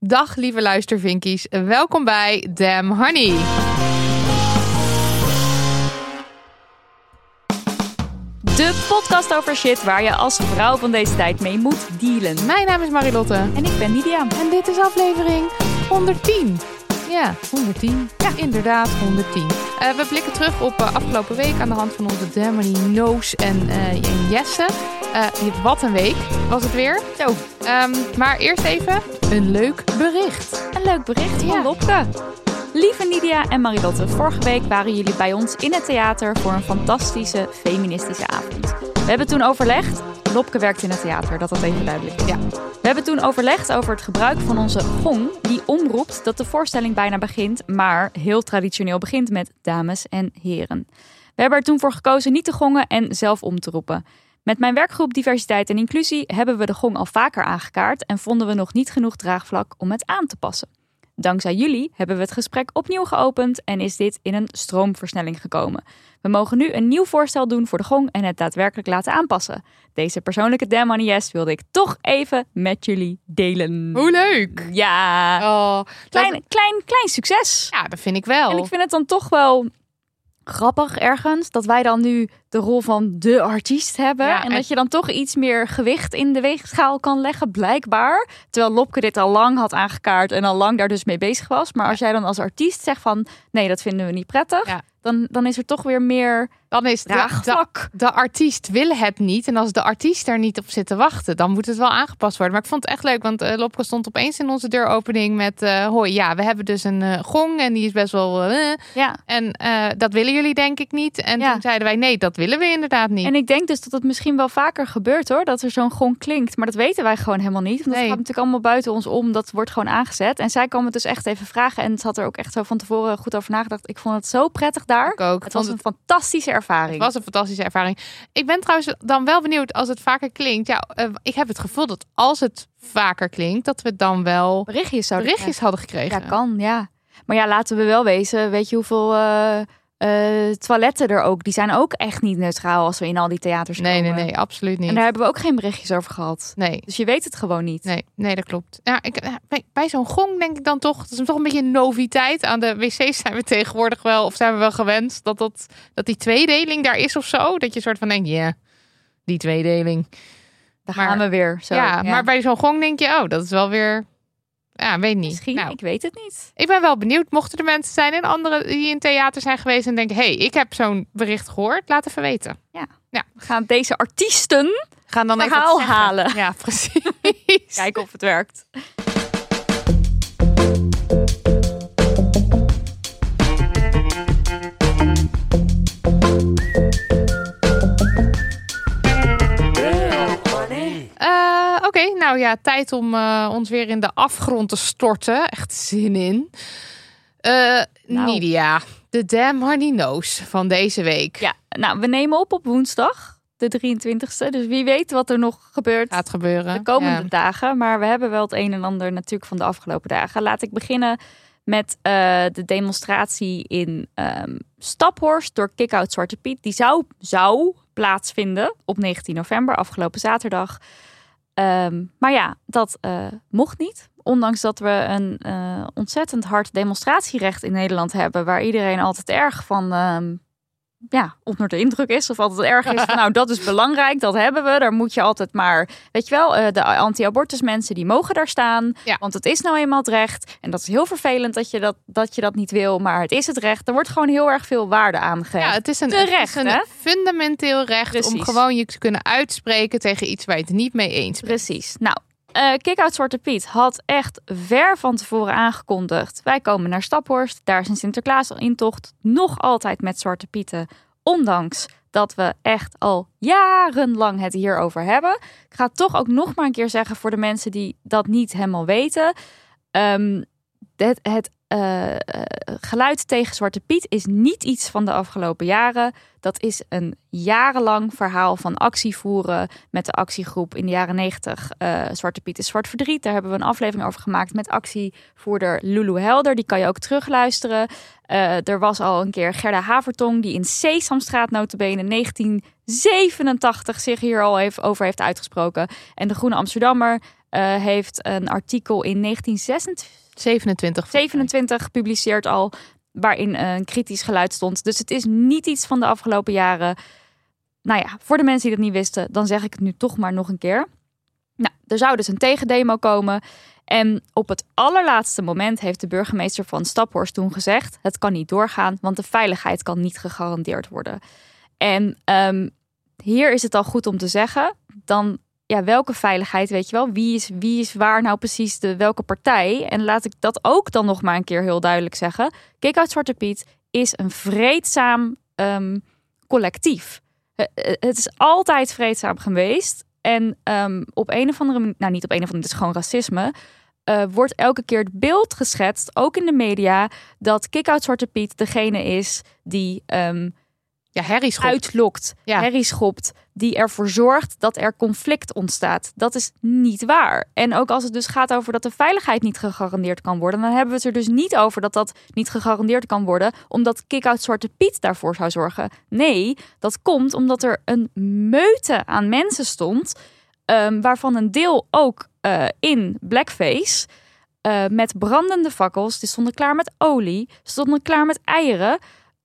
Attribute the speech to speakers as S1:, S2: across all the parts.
S1: Dag lieve luistervinkies, welkom bij Damn Honey.
S2: De podcast over shit waar je als vrouw van deze tijd mee moet dealen.
S1: Mijn naam is Marilotte.
S2: En ik ben Lydia.
S1: En dit is aflevering 110. Ja, 110. Ja, inderdaad, 110. Uh, we blikken terug op uh, afgelopen week aan de hand van onze Damn Honey Noos en, uh, en Jesse. wat een week was het weer.
S2: Zo.
S1: Um, maar eerst even een leuk bericht.
S2: Een leuk bericht van ja. Lopke. Lieve Nidia en Marilotte, vorige week waren jullie bij ons in het theater voor een fantastische feministische avond. We hebben toen overlegd. Lopke werkt in het theater, dat dat even duidelijk is. Ja. We hebben toen overlegd over het gebruik van onze gong, die omroept dat de voorstelling bijna begint, maar heel traditioneel begint met dames en heren. We hebben er toen voor gekozen niet te gongen en zelf om te roepen. Met mijn werkgroep Diversiteit en Inclusie hebben we de gong al vaker aangekaart en vonden we nog niet genoeg draagvlak om het aan te passen. Dankzij jullie hebben we het gesprek opnieuw geopend en is dit in een stroomversnelling gekomen. We mogen nu een nieuw voorstel doen voor de gong en het daadwerkelijk laten aanpassen. Deze persoonlijke Damn Yes wilde ik toch even met jullie delen.
S1: Hoe leuk!
S2: Ja,
S1: oh,
S2: klein, klein, klein succes.
S1: Ja, dat vind ik wel.
S2: En ik vind het dan toch wel grappig ergens dat wij dan nu de rol van de artiest hebben. Ja, en, dat je dan toch iets meer gewicht in de weegschaal kan leggen, blijkbaar. Terwijl Lopke dit al lang had aangekaart en al lang daar dus mee bezig was. Maar als jij dan als artiest zegt van nee, dat vinden we niet prettig. Ja. Dan, dan is er toch weer meer
S1: dan is de, de, de, artiest wil het niet. En als de artiest er niet op zit te wachten, dan moet het wel aangepast worden. Maar ik vond het echt leuk, want uh, Lopke stond opeens in onze deuropening met... Uh, hoi, ja, we hebben dus een uh, gong en die is best wel... ja. En dat willen jullie denk ik niet. En ja. toen zeiden wij, nee, dat willen we inderdaad niet.
S2: En ik denk dus dat het misschien wel vaker gebeurt hoor, dat er zo'n gong klinkt. Maar dat weten wij gewoon helemaal niet. Want dat gaat natuurlijk allemaal buiten ons om. Dat wordt gewoon aangezet. En zij kwam het dus echt even vragen. En het had er ook echt zo van tevoren goed over nagedacht. Ik vond het zo prettig daar.
S1: Ik ook.
S2: Het was een fantastische ervaring.
S1: Het was een fantastische ervaring. Ik ben trouwens dan wel benieuwd als het vaker klinkt. Ja, uh, ik heb het gevoel dat als het vaker klinkt, dat we dan wel
S2: berichtjes,
S1: berichtjes hadden gekregen.
S2: Ja, kan, ja. Maar ja, laten we wel wezen. Weet je hoeveel uh, uh, toiletten er ook? Die zijn ook echt niet neutraal als we in al die theaters
S1: nee,
S2: komen.
S1: Nee, nee, absoluut niet.
S2: En daar hebben we ook geen berichtjes over gehad.
S1: Nee.
S2: Dus je weet het gewoon niet.
S1: Nee, nee dat klopt. Ja, ik, bij, bij zo'n gong denk ik dan toch, dat is toch een beetje een noviteit. Aan de wc's zijn we tegenwoordig wel, of zijn we wel gewend dat, dat, dat die tweedeling daar is of zo. Dat je soort van denkt, ja, yeah, die tweedeling.
S2: Daar maar, gaan we weer. Zo,
S1: ja, ja, maar bij zo'n gong denk je, oh, dat is wel weer ja, weet niet.
S2: Misschien, nou, ik weet het niet.
S1: Ik ben wel benieuwd. Mochten er mensen zijn in andere die in theater zijn geweest en denken: hey, ik heb zo'n bericht gehoord, laat even weten.
S2: Ja. ja. We gaan deze artiesten
S1: gaan dan
S2: even halen.
S1: Ja, precies.
S2: Kijken of het werkt.
S1: Nou ja, tijd om uh, ons weer in de afgrond te storten. Echt zin in. Uh, nou. Nidia, de Damn Honey Nose van deze week.
S2: Ja, nou, we nemen op op woensdag, de 23e. Dus wie weet wat er nog gebeurt.
S1: Gaat gebeuren.
S2: De komende ja. dagen. Maar we hebben wel het een en ander natuurlijk van de afgelopen dagen. Laat ik beginnen met uh, de demonstratie in um, Staphorst door Kick-Out Zwarte Piet. Die zou, zou plaatsvinden op 19 november, afgelopen zaterdag. Ehm, maar ja, dat uh, mocht niet. Ondanks dat we een uh, ontzettend hard demonstratierecht in Nederland hebben, waar iedereen altijd erg van um, ja, onder de indruk is. Of altijd erg is van, nou, dat is belangrijk, dat hebben we. Daar moet je altijd maar, weet je wel, uh, de anti-abortus mensen, die mogen daar staan.
S1: Ja.
S2: Want het is nou eenmaal het recht. En dat is heel vervelend dat je dat, dat je dat niet wil, maar het is het recht. Er wordt gewoon heel erg veel waarde aangegeven.
S1: Ja, het is een,
S2: Terecht,
S1: het is een
S2: hè?
S1: fundamenteel recht om gewoon je te kunnen uitspreken tegen iets waar je het niet mee eens bent.
S2: Precies. Nou, eh Kick-Out Zwarte Piet had echt ver van tevoren aangekondigd. Wij komen naar Staphorst. Daar is een Sinterklaas-intocht. Nog altijd met Zwarte Pieten. Ondanks dat we echt al jarenlang het hierover hebben. Ik ga het toch ook nog maar een keer zeggen voor de mensen die dat niet helemaal weten. Ehm, het het eh, eh, geluid tegen Zwarte Piet is niet iets van de afgelopen jaren. Dat is een jarenlang verhaal van actie voeren met de actiegroep in de jaren 90. eh, Zwarte Piet is Zwart Verdriet. Daar hebben we een aflevering over gemaakt met actievoerder Lulu Helder. Die kan je ook terugluisteren. Eh, er was al een keer Gerda Havertong die in Sesamstraat notabene 1987 zich hier al heeft, over heeft uitgesproken. En de Groene Amsterdammer heeft een artikel in 1926
S1: 27.
S2: 27 gepubliceerd al, waarin een kritisch geluid stond. Dus het is niet iets van de afgelopen jaren. Nou ja, voor de mensen die dat niet wisten, dan zeg ik het nu toch maar nog een keer. Nou, er zou dus een tegendemo komen. En op het allerlaatste moment heeft de burgemeester van Staphorst toen gezegd: het kan niet doorgaan, want de veiligheid kan niet gegarandeerd worden. En ehm, hier is het al goed om te zeggen, dan ja, welke veiligheid, weet je wel? Wie is, wie is waar nou precies de welke partij? En laat ik dat ook dan nog maar een keer heel duidelijk zeggen. Kick-Out Zwarte Piet is een vreedzaam ehm, collectief. Eh, eh, Het is altijd vreedzaam geweest. En ehm, op een of andere manier, nou niet op een of andere, het is gewoon racisme. eh, wordt elke keer het beeld geschetst, ook in de media, dat Kick-Out Zwarte Piet degene is die ehm,
S1: Ja, Harry Schop.
S2: uitlokt,
S1: Ja.
S2: herrie schopt, die ervoor zorgt dat er conflict ontstaat. Dat is niet waar. En ook als het dus gaat over dat de veiligheid niet gegarandeerd kan worden, dan hebben we het er dus niet over dat dat niet gegarandeerd kan worden, omdat Kick-Out Zwarte Piet daarvoor zou zorgen. Nee, dat komt omdat er een meute aan mensen stond, ehm, waarvan een deel ook eh, in blackface. eh, met brandende fakkels. Die stonden klaar met olie. Stonden klaar met eieren.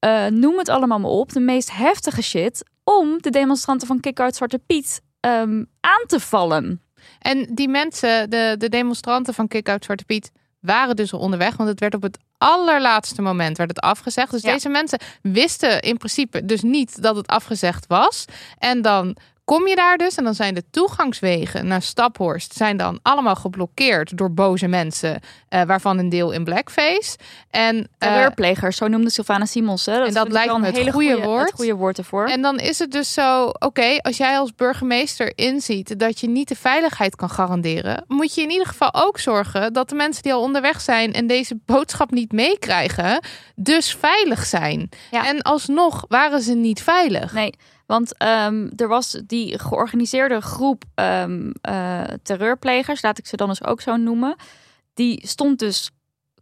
S2: Eh, noem het allemaal maar op. De meest heftige shit. Om de demonstranten van Kick-Out Zwarte Piet ehm, aan te vallen.
S1: En die mensen, de, de demonstranten van Kick-Out Zwarte Piet, waren dus al onderweg. Want het werd op het allerlaatste moment werd het afgezegd. Dus
S2: Ja.
S1: deze mensen wisten in principe dus niet dat het afgezegd was. En dan kom je daar dus en dan zijn de toegangswegen naar Staphorst zijn dan allemaal geblokkeerd door boze mensen, eh, waarvan een deel in blackface. En eh,
S2: Terreurplegers, zo noemde Sylvana Simons. Hè? Dat
S1: En dat lijkt
S2: wel
S1: me
S2: een
S1: het
S2: hele
S1: goede woord.
S2: Het goede woord ervoor.
S1: En dan is het dus zo, oké, als jij als burgemeester inziet dat je niet de veiligheid kan garanderen, moet je in ieder geval ook zorgen dat de mensen die al onderweg zijn en deze boodschap niet meekrijgen, dus veilig zijn.
S2: Ja.
S1: En alsnog waren ze niet veilig.
S2: Nee, want ehm, er was die georganiseerde groep ehm, eh, terreurplegers, laat ik ze dan eens ook zo noemen. Die stond dus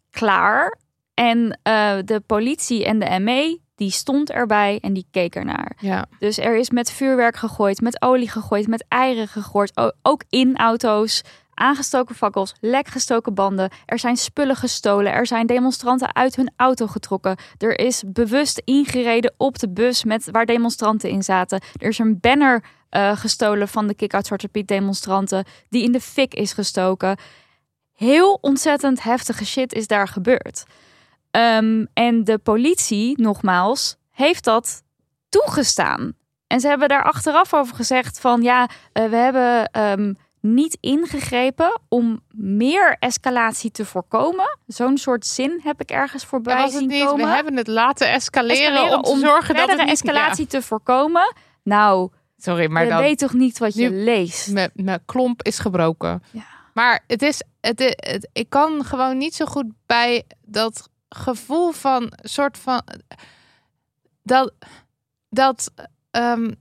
S2: klaar. En eh, de politie en de ME, die stond erbij en die keek ernaar.
S1: Ja.
S2: Dus er is met vuurwerk gegooid, met olie gegooid, met eieren gegooid. Ook in auto's. Aangestoken fakkels, lekgestoken banden. Er zijn spullen gestolen. Er zijn demonstranten uit hun auto getrokken. Er is bewust ingereden op de bus met waar demonstranten in zaten. Er is een banner eh, gestolen van de Kick-Out Zwarte Piet demonstranten. Die in de fik is gestoken. Heel ontzettend heftige shit is daar gebeurd. Ehm, en de politie, nogmaals, heeft dat toegestaan. En ze hebben daar achteraf over gezegd van ja, eh, we hebben ehm, niet ingegrepen om meer escalatie te voorkomen. Zo'n soort zin heb ik ergens voorbij
S1: was het
S2: zien
S1: niet,
S2: komen.
S1: we hebben het laten escaleren,
S2: Escaleren
S1: om te zorgen dat het niet...
S2: escalatie te voorkomen. Nou,
S1: sorry, maar
S2: je
S1: dan...
S2: weet toch niet wat je
S1: Nu-
S2: leest.
S1: Mijn, klomp is gebroken.
S2: Ja.
S1: Maar het is, het, het, ik kan gewoon niet zo goed bij dat gevoel van soort van dat dat ehm,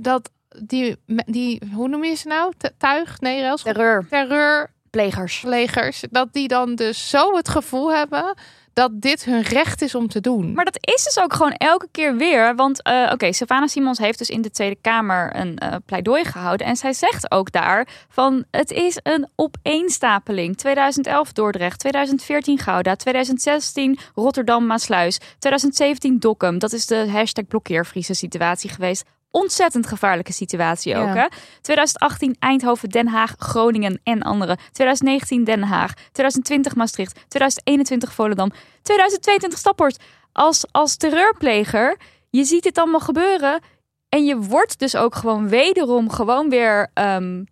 S1: dat die die hoe noem je ze nou tuig nee rails
S2: Terreur,
S1: terreurplegers
S2: plegers.
S1: dat die dan dus zo het gevoel hebben dat dit hun recht is om te doen.
S2: Maar dat is dus ook gewoon elke keer weer. Want uh, oké, Savannah Simons heeft dus in de Tweede Kamer een uh, pleidooi gehouden. En zij zegt ook daar van het is een opeenstapeling. 2011 Dordrecht, 2014 Gouda, 2016 Rotterdam Maasluis, 2017 Dokkum. Dat is de hashtag blokkeervriezen situatie geweest ontzettend gevaarlijke situatie ook. Hè? 2018 Eindhoven, Den Haag, Groningen en andere. 2019 Den Haag. 2020 Maastricht. 2021 Volendam. 2022 Staphorst. Als, als terreurpleger, je ziet dit allemaal gebeuren. En je wordt dus ook gewoon wederom gewoon weer um,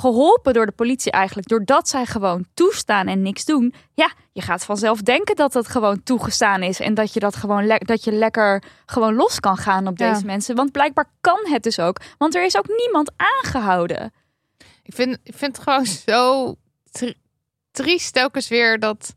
S2: geholpen door de politie eigenlijk. Doordat zij gewoon toestaan en niks doen. Ja, je gaat vanzelf denken dat dat gewoon toegestaan is. En dat je dat gewoon dat je lekker gewoon los kan gaan op deze mensen. Want blijkbaar kan het dus ook. Want er is ook niemand aangehouden.
S1: Ik vind, ik vind het gewoon zo triest telkens weer dat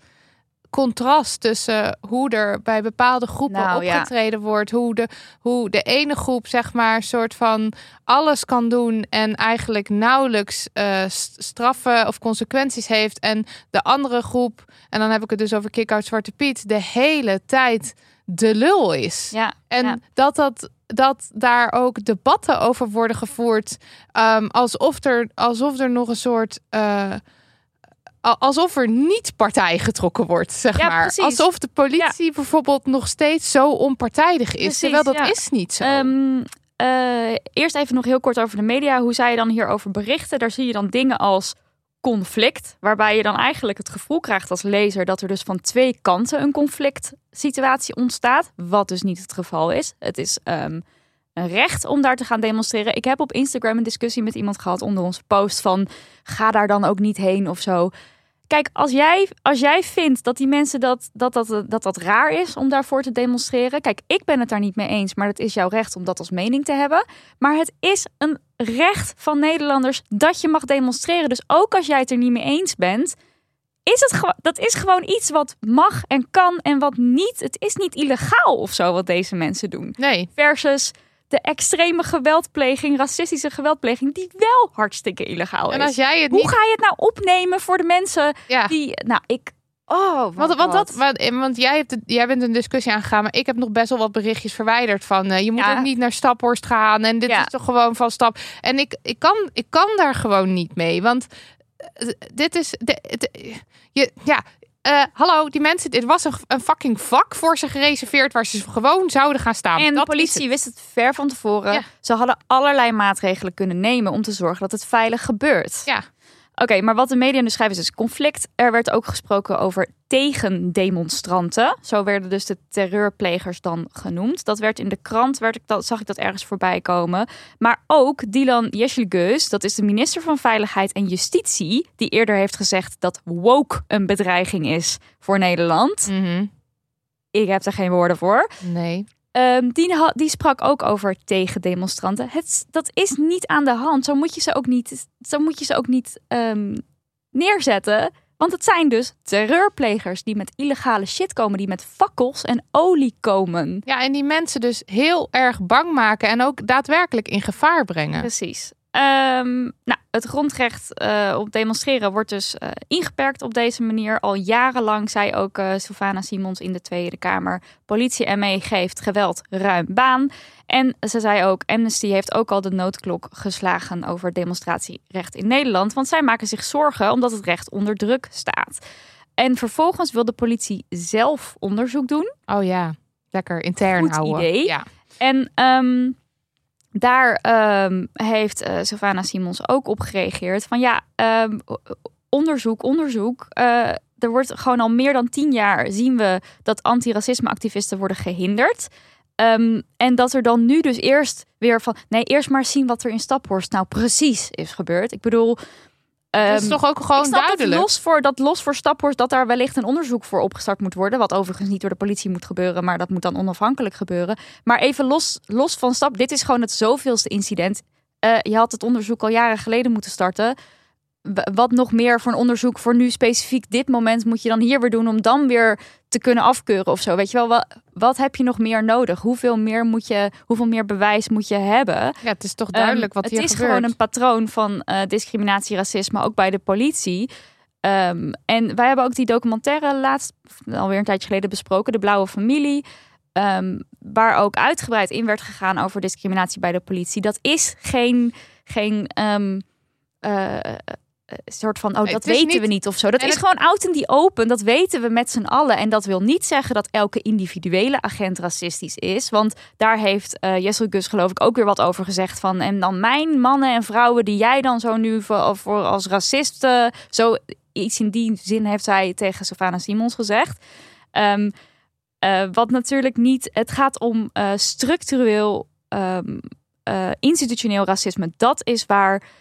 S1: contrast tussen hoe er bij bepaalde groepen nou, opgetreden wordt. Hoe de, hoe de ene groep, zeg maar, soort van alles kan doen en eigenlijk nauwelijks uh, straffen of consequenties heeft. En de andere groep, en dan heb ik het dus over Kick-Out Zwarte Piet, de hele tijd de lul is.
S2: Ja,
S1: en dat dat dat daar ook debatten over worden gevoerd. Um, alsof, er, alsof er nog een soort. Uh, alsof er niet partij getrokken wordt, zeg maar. Alsof de politie bijvoorbeeld nog steeds zo onpartijdig is. terwijl dat is niet zo.
S2: Um, eerst even nog heel kort over de media. Hoe zij dan hierover berichten? Daar zie je dan dingen als conflict. Waarbij je dan eigenlijk het gevoel krijgt als lezer dat er dus van twee kanten een conflict situatie ontstaat. Wat dus niet het geval is. Het is um, een recht om daar te gaan demonstreren. Ik heb op Instagram een discussie met iemand gehad onder onze post van ga daar dan ook niet heen of zo. Kijk, als jij, als jij vindt dat die mensen dat dat, dat, dat dat raar is om daarvoor te demonstreren. Kijk, ik ben het daar niet mee eens, maar het is jouw recht om dat als mening te hebben. Maar het is een recht van Nederlanders dat je mag demonstreren. Dus ook als jij het er niet mee eens bent, is het dat is gewoon iets wat mag en kan en wat niet. Het is niet illegaal of zo wat deze mensen doen.
S1: Nee.
S2: Versus de extreme geweldpleging, racistische geweldpleging, die wel hartstikke illegaal is.
S1: En als jij het
S2: Hoe ga je het nou opnemen voor de mensen ja. die, nou, ik, Oh,
S1: want, want, dat, want, want jij, hebt, jij bent een discussie aangegaan, maar ik heb nog best wel wat berichtjes verwijderd van uh, je moet ook niet naar Staphorst gaan en dit is toch gewoon van stap. En ik, ik, kan, ik kan daar gewoon niet mee, want uh, dit is de, de, je, ja, uh, hallo, die mensen, dit was een, een, fucking vak voor ze gereserveerd waar ze gewoon zouden gaan staan.
S2: En de politie wist het ver van tevoren. Ze hadden allerlei maatregelen kunnen nemen om te zorgen dat het veilig gebeurt.
S1: Ja.
S2: Oké, maar wat de media nu schrijven is dus conflict. Er werd ook gesproken over tegendemonstranten. Zo werden dus de terreurplegers dan genoemd. Dat werd in de krant, werd ik dat, zag ik dat ergens voorbij komen. Maar ook Dylan Yeşilgöz, dat is de minister van Veiligheid en Justitie... die eerder heeft gezegd dat woke een bedreiging is voor Nederland.
S1: Mm
S2: Ik heb er geen woorden voor.
S1: Nee.
S2: Um, die, die, sprak ook over tegendemonstranten. Het, dat is niet aan de hand. Zo moet je ze ook niet, zo moet je ze ook niet um, neerzetten. Want het zijn dus terreurplegers die met illegale shit komen, die met fakkels en olie komen.
S1: Ja, en die mensen dus heel erg bang maken en ook daadwerkelijk in gevaar brengen.
S2: Precies. Um, nou, het grondrecht uh, op demonstreren wordt dus uh, ingeperkt op deze manier. Al jarenlang zei ook uh, Sylvana Simons in de Tweede Kamer: politie ME geeft geweld ruim baan. En ze zei ook: Amnesty heeft ook al de noodklok geslagen over demonstratierecht in Nederland. Want zij maken zich zorgen omdat het recht onder druk staat. En vervolgens wil de politie zelf onderzoek doen.
S1: Oh ja, lekker intern
S2: Goed
S1: houden.
S2: idee.
S1: Ja.
S2: En um, daar um, heeft uh, Simons ook op gereageerd. Van ja, um, onderzoek, onderzoek. Uh, er wordt gewoon al meer dan tien jaar zien we dat antiracisme-activisten worden gehinderd. Um, en dat er dan nu dus eerst weer van... Nee, eerst maar zien wat er in Staphorst nou precies is gebeurd. Ik bedoel,
S1: dat is ehm, toch ook gewoon duidelijk.
S2: Los voor, dat los voor Staphorst dat daar wellicht een onderzoek voor opgestart moet worden. Wat overigens niet door de politie moet gebeuren, maar dat moet dan onafhankelijk gebeuren. Maar even los, los van Stap, dit is gewoon het zoveelste incident. Uh, je had het onderzoek al jaren geleden moeten starten wat nog meer voor een onderzoek voor nu specifiek dit moment moet je dan hier weer doen om dan weer te kunnen afkeuren of zo. Weet je wel, wat, wat heb je nog meer nodig? Hoeveel meer moet je, hoeveel meer bewijs moet je hebben? Ja,
S1: het is toch duidelijk um, wat hier
S2: gebeurt.
S1: Het
S2: is gewoon een patroon van uh, discriminatie, racisme, ook bij de politie. Ehm, en wij hebben ook die documentaire laatst, alweer een tijdje geleden besproken, De Blauwe Familie. Ehm, waar ook uitgebreid in werd gegaan over discriminatie bij de politie. Dat is geen, geen ehm, eh, soort van, oh,
S1: Nee,
S2: dat weten
S1: niet-
S2: we niet of zo. Dat
S1: en
S2: is
S1: het-
S2: gewoon out in die open. Dat weten we met z'n allen. En dat wil niet zeggen dat elke individuele agent racistisch is. Want daar heeft eh Jessel Gus geloof ik ook weer wat over gezegd. Van, en dan mijn mannen en vrouwen die jij dan zo nu voor, voor als racist... eh, zo iets in die zin heeft zij tegen Savannah Simons gezegd. Ehm, eh, wat natuurlijk niet... Het gaat om eh, structureel, ehm, eh, institutioneel racisme. Dat is waar eh eh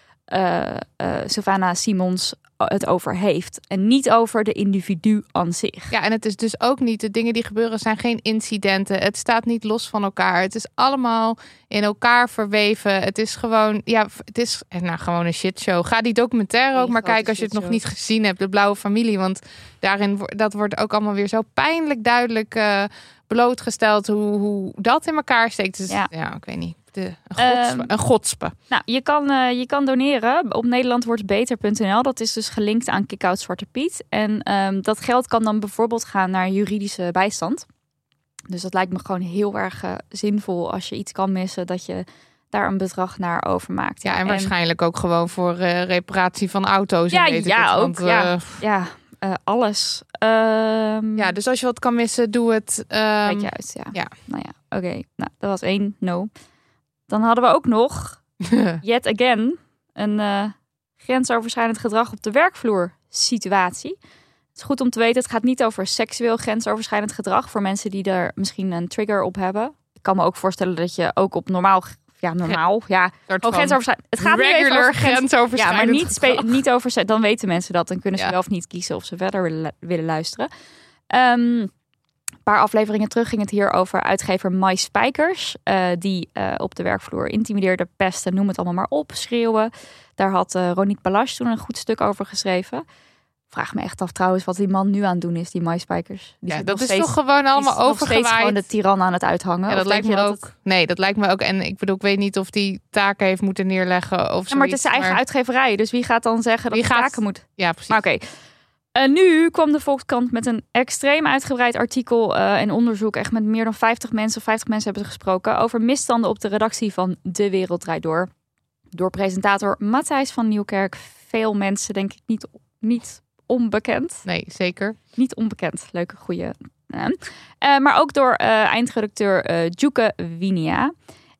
S2: Savannah Simons het over heeft. En niet over de individu aan zich.
S1: Ja, en het is dus ook niet, de dingen die gebeuren zijn geen incidenten. Het staat niet los van elkaar. Het is allemaal in elkaar verweven. Het is gewoon, ja, het is eh, nou, gewoon een shitshow. Ga die documentaire ook maar kijken als je het nog niet gezien hebt. De Blauwe Familie. Want daarin dat wordt ook allemaal weer zo pijnlijk duidelijk eh, blootgesteld hoe, hoe dat in elkaar steekt. Dus, ja.
S2: Ja.
S1: ik weet niet. De, een, godspe,
S2: Ehm,
S1: een godspe.
S2: Nou, je kan, eh, je kan doneren op nederlandwordbeter.nl. Dat is dus gelinkt aan Kickout Zwarte Piet. En ehm, dat geld kan dan bijvoorbeeld gaan naar juridische bijstand. Dus dat lijkt me gewoon heel erg eh, zinvol als je iets kan missen, dat je daar een bedrag naar overmaakt.
S1: Ja, en waarschijnlijk ook gewoon voor eh, reparatie van auto's. en
S2: Ja,
S1: weet ik
S2: ja,
S1: het,
S2: ook,
S1: want,
S2: ja. Ja, alles. Ehm
S1: ja, dus als je wat kan missen, doe het.
S2: Kijk je uit, ja.
S1: ja.
S2: Nou ja, oké. Nou, dat was één no. Dan hadden we ook nog, yet again, een eh, grensoverschrijdend gedrag op de werkvloer situatie. Het is goed om te weten, het gaat niet over seksueel grensoverschrijdend gedrag voor mensen die er misschien een trigger op hebben. Ik kan me ook voorstellen dat je ook op normaal, ja normaal, ja, oh, grensoverschrijdend. Het gaat
S1: regular
S2: over grens- ja,
S1: grensoverschrijdend
S2: maar niet, spe- niet over. Dan weten mensen dat. Dan kunnen ze
S1: Ja.
S2: wel of niet kiezen of ze verder willen, lu- willen luisteren. Ehm, paar afleveringen terug ging het hier over uitgever Mai Spijkers. eh, die eh, op de werkvloer intimideerde, pesten, noem het allemaal maar op, schreeuwen. Daar had Ronit Balash toen een goed stuk over geschreven. Vraag me echt af trouwens wat die man nu aan het doen is, die Mai Spijkers. Die
S1: Ja, dat
S2: nog
S1: is
S2: steeds-
S1: toch gewoon allemaal
S2: nog steeds gewoon de
S1: overgewaaid.
S2: tiran aan het uithangen.
S1: Ja, dat lijkt me
S2: je
S1: ook.
S2: het-
S1: Nee, dat lijkt me ook. En ik bedoel, ik weet niet of die taken heeft moeten neerleggen of
S2: Ja, maar het is zijn eigen
S1: maar-
S2: uitgeverij. Dus wie gaat dan zeggen dat
S1: Wie
S2: hij
S1: gaat-
S2: taken moet?
S1: Ja, precies.
S2: Maar oké. Eh, nu kwam de Volkskrant met een extreem uitgebreid artikel eh, en onderzoek. Echt met meer dan 50 mensen, 50 mensen hebben ze gesproken. Over misstanden op de redactie van De Wereld Draait Door. Door presentator Matthijs van Nieuwkerk. Veel mensen, denk ik, niet, niet onbekend.
S1: Nee, zeker.
S2: Niet onbekend. Leuke, goede naam. Eh, maar ook door eh, eindredacteur eh Djoeke Winia.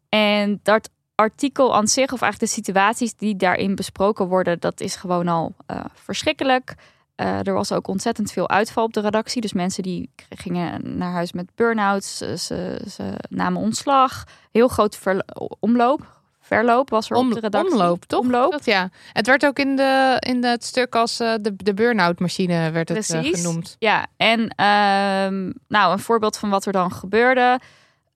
S2: En dat artikel aan zich, of eigenlijk de situaties die daarin besproken worden, dat is gewoon al eh, verschrikkelijk. Eh, er was ook ontzettend veel uitval op de redactie. Dus mensen die gingen naar huis met burn-outs. Ze, ze, ze namen ontslag. Heel groot omloop. Verloop was er op de redactie.
S1: omloop, toch?
S2: Omloop.
S1: Dat, ja. Het werd ook in, de, in het stuk als eh, de, de burn-out machine werd het eh,
S2: Precies.
S1: genoemd.
S2: Ja, en ehm, nou, een voorbeeld van wat er dan gebeurde.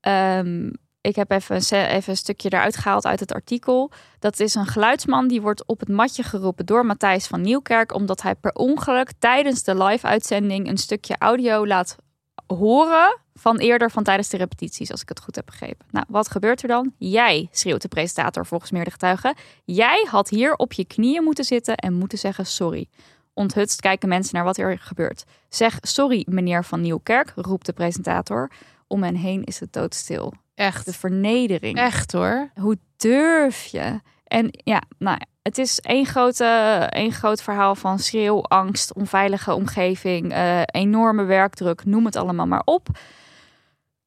S2: Ehm, ik heb even een, even een stukje eruit gehaald uit het artikel. Dat is een geluidsman die wordt op het matje geroepen door Matthijs van Nieuwkerk. Omdat hij per ongeluk tijdens de live-uitzending een stukje audio laat horen van eerder van tijdens de repetities, als ik het goed heb begrepen. Nou, wat gebeurt er dan? Jij, schreeuwt de presentator volgens meerdere getuigen. Jij had hier op je knieën moeten zitten en moeten zeggen sorry. Onthutst kijken mensen naar wat er gebeurt. Zeg sorry, meneer Van Nieuwkerk, roept de presentator. Om hen heen is het doodstil.
S1: Echt.
S2: De vernedering.
S1: Echt hoor.
S2: Hoe durf je? En ja, nou, het is één, grote, één groot verhaal van schreeuw, angst, onveilige omgeving, eh, enorme werkdruk, noem het allemaal maar op.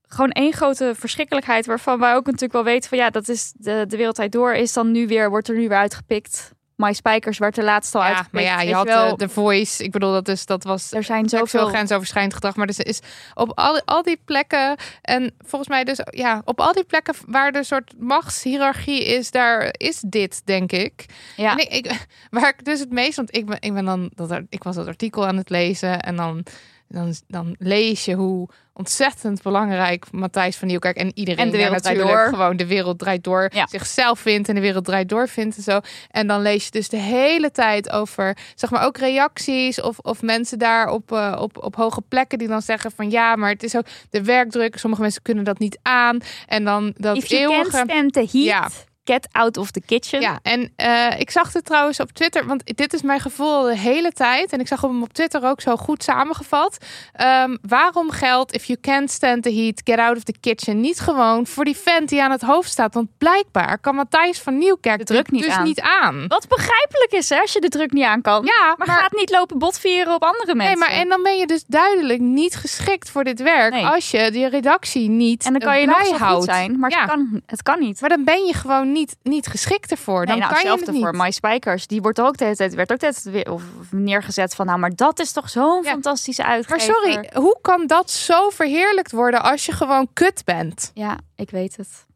S2: Gewoon één grote verschrikkelijkheid waarvan wij ook natuurlijk wel weten van ja, dat is de, de wereldtijd door is dan nu weer, wordt er nu weer uitgepikt. My Spijkers werd er laatst al
S1: Ja,
S2: uitgepikt.
S1: maar ja, je had
S2: wel.
S1: eh, de voice. Ik bedoel, dat, is, dat was
S2: er zijn
S1: zoveel grensoverschrijdend gedrag. Maar er is op al, al die plekken. En volgens mij dus ja, op al die plekken waar een soort machtshierarchie is, daar is dit, denk ik.
S2: Ja.
S1: En ik, ik- waar ik dus het meest, want ik ben, ik ben dan dat ik was dat artikel aan het lezen en dan, dan, dan lees je hoe ontzettend belangrijk Matthijs van Nieuwkerk en iedereen
S2: En de wereld draait
S1: natuurlijk
S2: door.
S1: gewoon de wereld draait door
S2: Ja.
S1: zichzelf vindt en de wereld draait door vindt en zo. En dan lees je dus de hele tijd over, zeg maar ook reacties of, of mensen daar op, eh, op, op hoge plekken die dan zeggen van ja, maar het is ook de werkdruk. Sommige mensen kunnen dat niet aan en dan dat
S2: If you
S1: eeuwige.
S2: stand the heat,
S1: Ja.
S2: Get out of the kitchen.
S1: Ja, en eh, ik zag het trouwens op Twitter, want dit is mijn gevoel de hele tijd. En ik zag hem op Twitter ook zo goed samengevat. Ehm, waarom geldt if you can't stand the heat, get out of the kitchen niet gewoon voor die vent die aan het hoofd staat? Want blijkbaar kan Matthijs van Nieuwkerk
S2: De druk niet
S1: dus
S2: aan.
S1: niet aan.
S2: Wat begrijpelijk is, hè, als je de druk niet aan kan.
S1: Ja,
S2: maar,
S1: maar-
S2: gaat niet lopen botvieren op andere
S1: Nee,
S2: mensen.
S1: maar en dan ben je dus duidelijk niet geschikt voor dit werk
S2: Nee.
S1: als je die redactie niet
S2: En dan kan je
S1: eh,
S2: nog
S1: blij
S2: zo goed
S1: houdt.
S2: zijn, maar
S1: Ja.
S2: het, kan, het kan niet.
S1: Maar dan ben je gewoon niet, niet geschikt ervoor. Dan
S2: Nee, nou,
S1: kan je het niet.
S2: voor My Spijkers. Die wordt ook de hele tijd, werd ook de tijd weer of neergezet van... nou, maar dat is toch zo'n
S1: Ja.
S2: fantastische
S1: Maar
S2: uitgever.
S1: sorry, hoe kan dat zo verheerlijkt worden als je gewoon kut bent?
S2: Ja, ik weet het.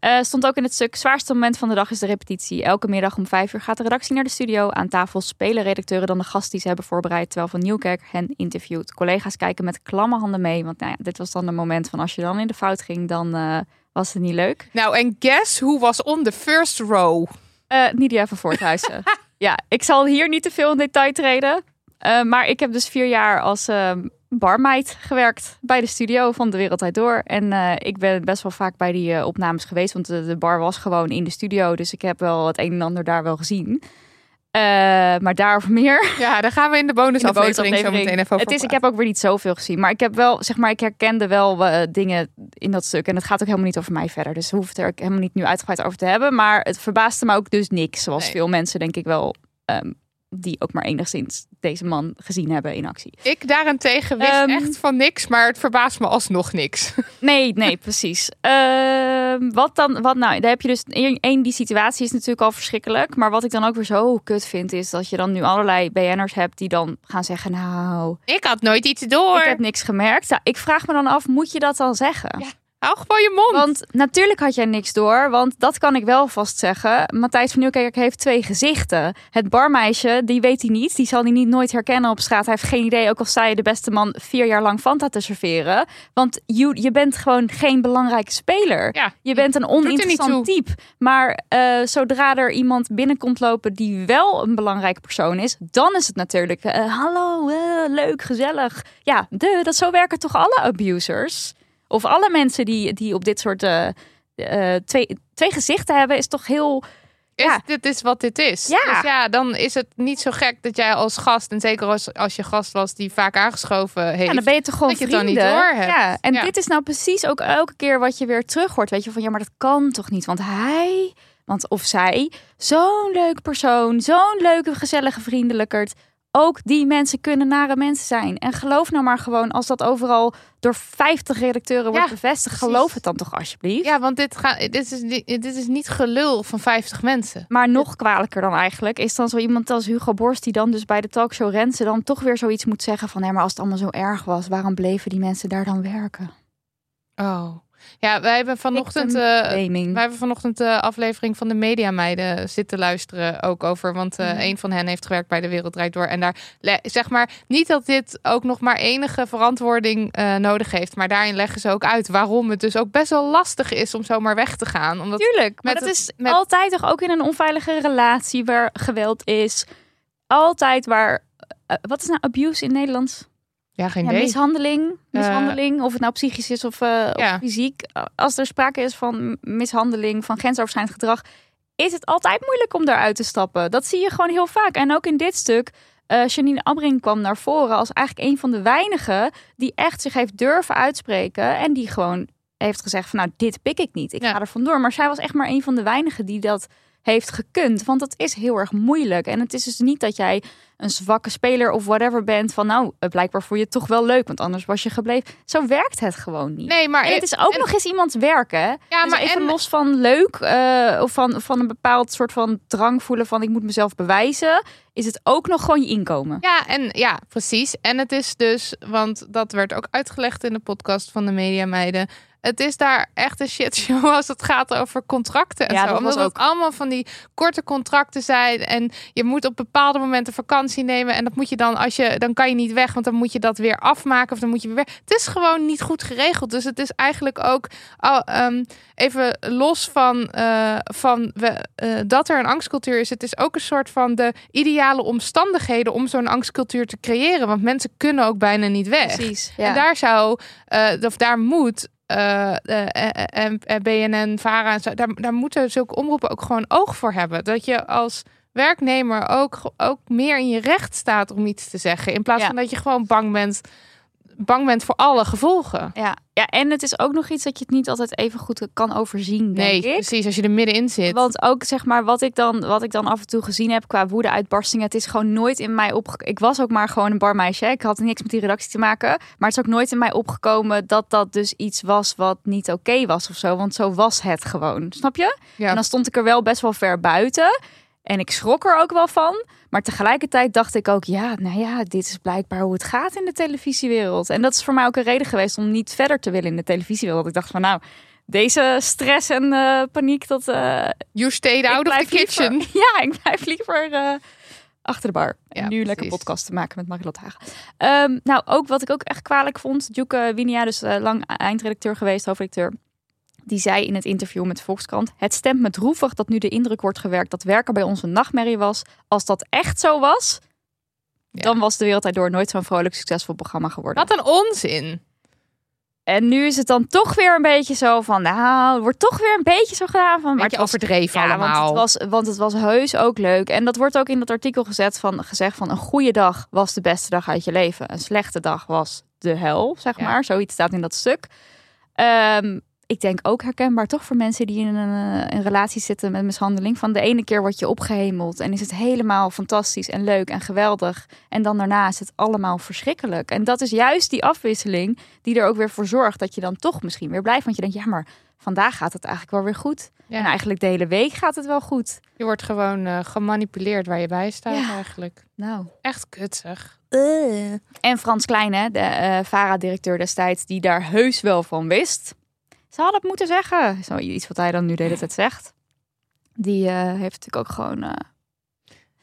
S2: Eh, stond ook in het stuk. Zwaarste moment van de dag is de repetitie. Elke middag om vijf uur gaat de redactie naar de studio. Aan tafel spelen redacteuren dan de gast die ze hebben voorbereid. Terwijl Van Nieuwkerk hen interviewt. Collega's kijken met klamme handen mee. Want nou ja, dit was dan een moment van als je dan in de fout ging, dan eh, was het niet leuk.
S1: Nou, en guess who was on the first row?
S2: Eh Nidia van Voorthuizen. ja, ik zal hier niet te veel in detail treden. Eh, maar ik heb dus vier jaar als eh, barmeid gewerkt bij de studio van De Wereldtijd Door. En eh, ik ben best wel vaak bij die opnames geweest, want de, de bar was gewoon in de studio. Dus ik heb wel het een en ander daar wel gezien. Eh, maar daarover meer.
S1: Ja, daar gaan we in de bonusaflevering zo meteen even over
S2: Het is, ik heb ook weer niet zoveel gezien. Maar ik heb wel, zeg maar, ik herkende wel eh, dingen in dat stuk. En het gaat ook helemaal niet over mij verder. Dus we hoeven het er helemaal niet nu uitgebreid over te hebben. Maar het verbaasde me ook dus niks. Zoals
S1: Nee.
S2: veel mensen, denk ik wel, ehm, die ook maar enigszins deze man gezien hebben in actie.
S1: Ik daarentegen wist
S2: Ehm,
S1: echt van niks, maar het verbaast me alsnog niks.
S2: Nee, nee, precies. Ehm, wat dan? Wat nou? Daar heb je dus één. Die situatie is natuurlijk al verschrikkelijk. Maar wat ik dan ook weer zo kut vind, is dat je dan nu allerlei BN'ers hebt die dan gaan zeggen: Nou,
S1: Ik had nooit iets door.
S2: ik heb niks gemerkt. Ja, ik vraag me dan af: moet je dat dan zeggen?
S1: Ja. Hou gewoon je mond.
S2: Want natuurlijk had jij niks door, want dat kan ik wel vast zeggen. Matthijs van Nieuwkerk heeft twee gezichten. Het barmeisje, die weet hij niet. Die zal hij niet nooit herkennen op straat. Hij heeft geen idee, ook al sta je de beste man vier jaar lang Fanta te serveren. Want je, je bent gewoon geen belangrijke speler.
S1: ja,
S2: Je bent een
S1: er
S2: oninteressant type. Maar eh, zodra er iemand binnenkomt lopen die wel een belangrijke persoon is, dan is het natuurlijk: eh, hallo, eh, leuk, gezellig. Ja, de, dat zo werken toch alle abusers? Of alle mensen die, die op dit soort eh, eh, twee, twee gezichten hebben, is toch heel.
S1: is,
S2: ja.
S1: dit is wat dit is.
S2: Ja.
S1: Dus ja, dan is het niet zo gek dat jij als gast, en zeker als, als je gast was die vaak aangeschoven heeft.
S2: Ja, dan ben je toch gewoon
S1: dat je het dan niet door hebt.
S2: Ja, en
S1: Ja.
S2: dit is nou precies ook elke keer wat je weer terug hoort. Weet je, van ja, maar dat kan toch niet? Want hij, want of zij, zo'n leuke persoon, zo'n leuke, gezellige vriendelijkerd. Ook die mensen kunnen nare mensen zijn. En geloof nou maar gewoon, als dat overal door 50 redacteuren wordt bevestigd,
S1: precies.
S2: geloof het dan toch alsjeblieft.
S1: Ja, want dit, gaat, dit, is, niet- dit is niet gelul van 50 mensen.
S2: Maar nog kwalijker dan eigenlijk is dan zo iemand als Hugo Borst die dan dus bij de talkshow Rensen dan toch weer zoiets moet zeggen van hé, maar als het allemaal zo erg was, waarom bleven die mensen daar dan werken?
S1: Oh. Ja, wij hebben vanochtend,
S2: blaming.
S1: wij hebben vanochtend de aflevering van de Mediameiden zitten luisteren ook over. Want eh,
S2: Mhm.
S1: een van hen heeft gewerkt bij de Wereld Draait Door. En daar zeg maar niet dat dit ook nog maar enige verantwoording eh, nodig heeft. Maar daarin leggen ze ook uit waarom het dus ook best wel lastig is om zomaar weg te gaan. Omdat
S2: Tuurlijk, maar dat
S1: het-
S2: is
S1: met-
S2: altijd toch ook in een onveilige relatie waar geweld is. Altijd waar. wat is nou abuse in Nederlands?
S1: Ja, geen
S2: Ja,
S1: idee.
S2: mishandeling. Mishandeling, of het nou psychisch is of, eh,
S1: Ja.
S2: of fysiek. Als er sprake is van mishandeling, van grensoverschrijdend gedrag, is het altijd moeilijk om daaruit te stappen. Dat zie je gewoon heel vaak. En ook in dit stuk. eh Janine Abbring kwam naar voren als eigenlijk een van de weinigen die echt zich heeft durven uitspreken. En die gewoon heeft gezegd van nou, dit pik ik niet. Ik
S1: Ja.
S2: ga er vandoor. Maar zij was echt maar een van de weinigen die dat heeft gekund. Want dat is heel erg moeilijk. En het is dus niet dat jij een zwakke speler of whatever bent van nou, blijkbaar vond je het toch wel leuk, want anders was je gebleven. Zo werkt het gewoon niet.
S1: Nee, maar
S2: En het is ook
S1: en-
S2: nog eens iemands werk, hè?
S1: Ja,
S2: dus
S1: maar
S2: even
S1: en-
S2: los van leuk eh, of van, van een bepaald soort van drang voelen van ik moet mezelf bewijzen, is het ook nog gewoon je inkomen.
S1: Ja, en ja, precies. En het is dus, want dat werd ook uitgelegd in de podcast van de Media Meiden. Het is daar echt een shitshow als het gaat over contracten en
S2: Ja,
S1: zo.
S2: dat
S1: Omdat
S2: was
S1: het
S2: ook.
S1: allemaal van die korte contracten zijn. En je moet op bepaalde momenten vakantie nemen. En dat moet je dan, als je, dan kan je niet weg, want dan moet je dat weer afmaken. Of dan moet je weer weg. Het is gewoon niet goed geregeld. Dus het is eigenlijk ook ehm, even los van, eh, van we, eh, dat er een angstcultuur is. Het is ook een soort van de ideale omstandigheden om zo'n angstcultuur te creëren. Want mensen kunnen ook bijna niet weg.
S2: Precies.
S1: En daar zou, eh, of daar moet eh, eh, eh, en en BNN, VARA en zo, daar, daar moeten zulke omroepen ook gewoon oog voor hebben. Dat je als werknemer ook, ook meer in je recht staat om iets te zeggen. In plaats
S2: Ja.
S1: van dat je gewoon bang bent, bang bent voor alle gevolgen.
S2: Ja. ja, en het is ook nog iets dat je het niet altijd even goed kan overzien,
S1: Nee,
S2: ik.
S1: precies. Als je er middenin zit.
S2: Want ook zeg maar wat ik dan wat ik dan af en toe gezien heb qua woede-uitbarstingen, het is gewoon nooit in mij opgekomen. Ik was ook maar gewoon een barmeisje. Ik had niks met die redactie te maken, maar het is ook nooit in mij opgekomen dat dat dus iets was wat niet oké was of zo. Want zo was het gewoon, snap je?
S1: ja.
S2: En dan stond ik er wel best wel ver buiten. En ik schrok er ook wel van. Maar tegelijkertijd dacht ik ook, ja, nou ja, dit is blijkbaar hoe het gaat in de televisiewereld. En dat is voor mij ook een reden geweest om niet verder te willen in de televisiewereld. Ik dacht van, nou, deze stress en eh, paniek, dat... eh,
S1: you stayed out of the kitchen.
S2: liever- ja, ik blijf liever eh, achter de bar. En nu lekker podcast te maken met Marilotte Hagen. Ehm, nou, ook wat ik ook echt kwalijk vond. Joeke Winia, dus lang eindredacteur geweest, hoofdredacteur. Die zei in het interview met Volkskrant... Het stemt me droevig dat nu de indruk wordt gewerkt... dat werken bij ons een nachtmerrie was. Als dat echt zo was...
S1: Ja.
S2: dan was de Wereld Door nooit zo'n vrolijk succesvol programma geworden.
S1: Wat een onzin.
S2: En nu is het dan toch weer een beetje zo van... Nou, er wordt toch weer een beetje zo gedaan van...
S1: Maar
S2: het was
S1: overdreven
S2: ja,
S1: allemaal.
S2: Want het, was, want het was heus ook leuk. En dat wordt ook in dat artikel gezet van, gezegd van... een goede dag was de beste dag uit je leven. Een slechte dag was de hel, zeg
S1: Ja.
S2: maar. Zoiets staat in dat stuk. Ehm, ik denk ook herkenbaar toch voor mensen die in een, eh, een relatie zitten met mishandeling. Van de ene keer word je opgehemeld en is het helemaal fantastisch en leuk en geweldig. En dan daarna is het allemaal verschrikkelijk. En dat is juist die afwisseling die er ook weer voor zorgt dat je dan toch misschien weer blijft. Want je denkt, ja, maar vandaag gaat het eigenlijk wel weer goed.
S1: Ja.
S2: En eigenlijk de hele week gaat het wel goed.
S1: Je wordt gewoon eh, gemanipuleerd waar je bij staat
S2: Ja.
S1: eigenlijk.
S2: Nou.
S1: Echt kutzig.
S2: En Frans Kleine, de eh VARA-directeur destijds, die daar heus wel van wist. Ze hadden het moeten zeggen. Zo iets wat hij dan nu de hele tijd zegt. Die eh, heeft natuurlijk ook gewoon eh,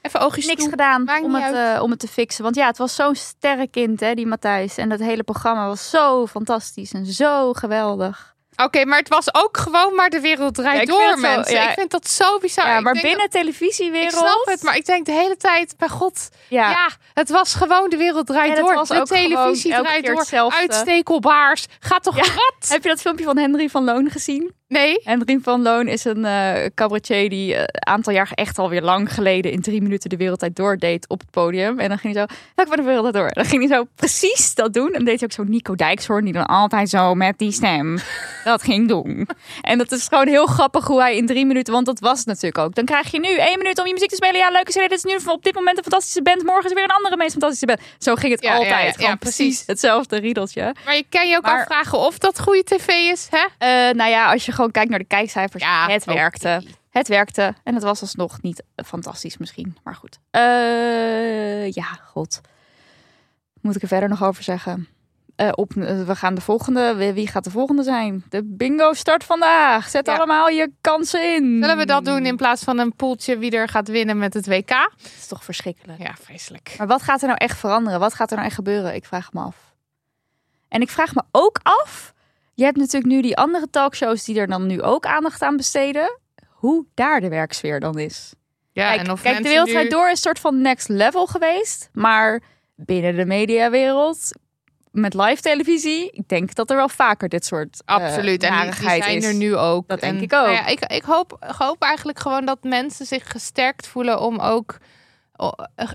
S1: Even oogjes
S2: niks
S1: toe.
S2: gedaan
S1: Maakt
S2: om het, eh, om het te fixen. Want ja, het was zo'n sterrenkind, hè, die Matthijs. En dat hele programma was zo fantastisch en zo geweldig.
S1: Oké, maar het was ook gewoon maar de wereld draait
S2: Ja,
S1: door, mensen.
S2: ja.
S1: Ik vind dat zo bizar.
S2: ja, maar binnen
S1: dat-
S2: televisiewereld...
S1: Ik snap het, maar ik denk de hele tijd, bij god,
S2: ja,
S1: ja, het was gewoon de wereld draait door.
S2: was
S1: de
S2: ook
S1: televisie draait door.
S2: hetzelfde.
S1: Uitstekelbaars. Gaat toch wat?
S2: Heb je dat filmpje van Henry van Loon gezien?
S1: Nee.
S2: Henry van Loon is een eh cabaretier die eh, een aantal jaar echt alweer lang geleden in drie minuten de wereldtijd doordeed op het podium. En dan ging hij zo, welke van de wereldtijd door? En dan ging hij zo precies dat doen. En dan deed hij ook zo Nico Dijkshoorn, die dan altijd zo met die stem dat ging doen. En dat is gewoon heel grappig hoe hij in drie minuten, want dat was het natuurlijk ook. Dan krijg je nu één minuut om je muziek te spelen. Ja, leuke serie. Dit is nu op dit moment een fantastische band. Morgen is er weer een andere meest fantastische band. Zo ging het
S1: Ja,
S2: altijd.
S1: ja,
S2: Gewoon
S1: ja,
S2: precies. hetzelfde riedeltje.
S1: Maar je kan je ook
S2: Maar-
S1: afvragen of dat goede tv is, hè?
S2: Eh, nou ja, als je gewoon kijkt naar de kijkcijfers,
S1: Ja,
S2: het werkte. Het werkte en het was alsnog niet fantastisch misschien, maar goed. Eh, ja, god. Moet ik er verder nog over zeggen? Eh, op, eh, we gaan de volgende. Wie wie gaat de volgende zijn? De bingo start vandaag. Zet
S1: Ja.
S2: allemaal je kansen in.
S1: Zullen we dat doen in plaats van een poeltje wie er gaat winnen met het WK?
S2: Dat is toch verschrikkelijk.
S1: Ja, vreselijk.
S2: Maar wat gaat er nou echt veranderen? Wat gaat er nou echt gebeuren? Ik vraag me af. En ik vraag me ook af. Je hebt natuurlijk nu die andere talkshows die er dan nu ook aandacht aan besteden. Hoe daar de werksfeer dan is.
S1: Ja,
S2: kijk,
S1: en of
S2: kijk de wereldwijd
S1: nu-
S2: door is een soort van next level geweest. Maar binnen de mediawereld, met live televisie, ik denk dat er wel vaker dit soort eh,
S1: Absoluut. en die, zijn
S2: is.
S1: er nu ook.
S2: Dat denk
S1: En,
S2: ik ook.
S1: nou ja, ik, ik, hoop, ik hoop eigenlijk gewoon dat mensen zich gesterkt voelen om ook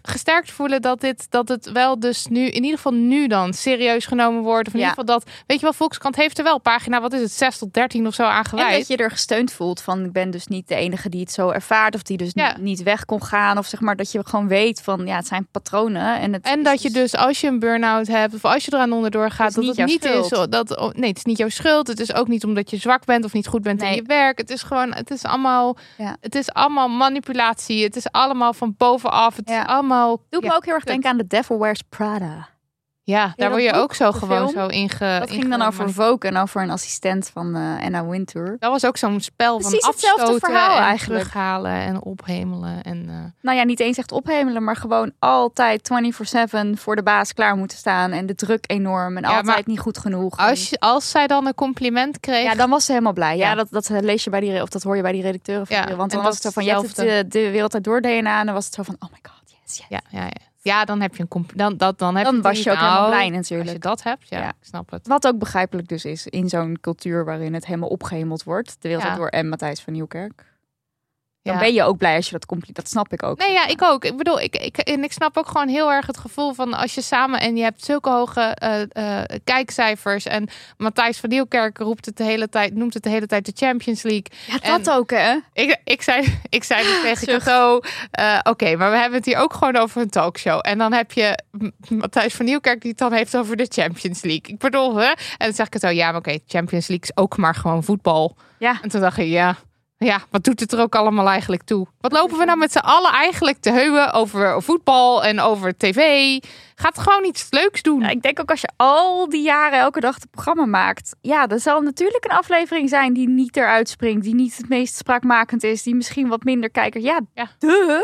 S1: gesterkt voelen dat dit dat het wel dus nu in ieder geval nu dan serieus genomen wordt of in
S2: Ja.
S1: ieder geval dat weet je wel Volkskrant heeft er wel pagina wat is het 6 tot 13 of zo aan
S2: En dat je er gesteund voelt van ik ben dus niet de enige die het zo ervaart of die dus
S1: Ja.
S2: niet, niet weg kon gaan of zeg maar dat je gewoon weet van ja het zijn patronen en het
S1: En dat je dus als je een burn-out hebt of als je eraan onderdoor gaat,
S2: Het
S1: dat
S2: niet
S1: het
S2: jouw
S1: niet is. Dat, oh, nee, het is niet jouw schuld. Het is ook niet omdat je zwak bent of niet goed bent in je werk. Het is gewoon, het is allemaal,
S2: Ja.
S1: het is allemaal manipulatie. Het is allemaal van bovenaf. Het
S2: Ja.
S1: allemaal.
S2: doet
S1: ja,
S2: me ook heel erg denken aan The Devil Wears Prada.
S1: Ja, daar word je ook zo
S2: de
S1: gewoon
S2: film?
S1: zo inge.
S2: Dat ging dan over Vogue en over een assistent van eh, Anna Wintour.
S1: Dat was ook zo'n spel van
S2: Precies hetzelfde
S1: afstoten
S2: verhaal
S1: en
S2: eigenlijk.
S1: terughalen en ophemelen. En, eh,
S2: Nou ja, niet eens echt ophemelen, maar gewoon altijd 24/7 voor de baas klaar moeten staan en de druk enorm en
S1: Ja,
S2: altijd niet goed genoeg.
S1: als, je, als zij dan een compliment kreeg,
S2: Ja, dan was ze helemaal blij. Ja,
S1: Ja.
S2: dat, dat lees je bij die, of dat hoor je bij die redacteuren van
S1: Ja,
S2: die- Want dan was het zo van, je hebt
S1: hetzelfde.
S2: eh, de wereld uit door DNA en dan was het zo van, oh my god, yes, yes.
S1: ja, ja, ja. Ja, dan heb je een dan dat dan heb
S2: Dan
S1: je
S2: was je ook helemaal blij
S1: Als
S2: natuurlijk.
S1: je dat hebt, ja,
S2: Ja.
S1: ik snap het.
S2: Wat ook begrijpelijk dus is in zo'n cultuur waarin het helemaal opgehemeld wordt. De wereld
S1: Ja.
S2: door en Matthijs van Nieuwkerk. Dan
S1: Ja.
S2: ben je ook blij als je dat compleet. Dat snap ik ook.
S1: Nee, ja, ik ook. Ik bedoel, ik, ik, en ik snap ook gewoon heel erg het gevoel van als je samen en je hebt zulke hoge eh, eh, kijkcijfers en Matthijs van Nieuwkerk roept het de hele tijd, noemt het de hele tijd de Champions League.
S2: Ja,
S1: dat
S2: ook hè.
S1: Ik, ik zei, ik zei dus tegen. Cato, eh, oké, maar we hebben het hier ook gewoon over een talkshow. En dan heb je Matthijs van Nieuwkerk die het dan heeft over de Champions League. Ik bedoel, hè? En dan zeg ik het zo, ja, maar oké, Champions League is ook maar gewoon voetbal.
S2: Ja.
S1: En toen dacht ik, ja, ja, wat doet het er ook allemaal eigenlijk toe? Wat lopen we nou met z'n allen eigenlijk te heuwen over voetbal en over tv? Gaat gewoon iets leuks doen.
S2: Ja, ik denk ook als je al die jaren elke dag het programma maakt. Ja, er zal natuurlijk een aflevering zijn die niet eruit springt. Die niet het meest spraakmakend is. Die misschien wat minder kijkers. Ja,
S1: Ja.
S2: duh.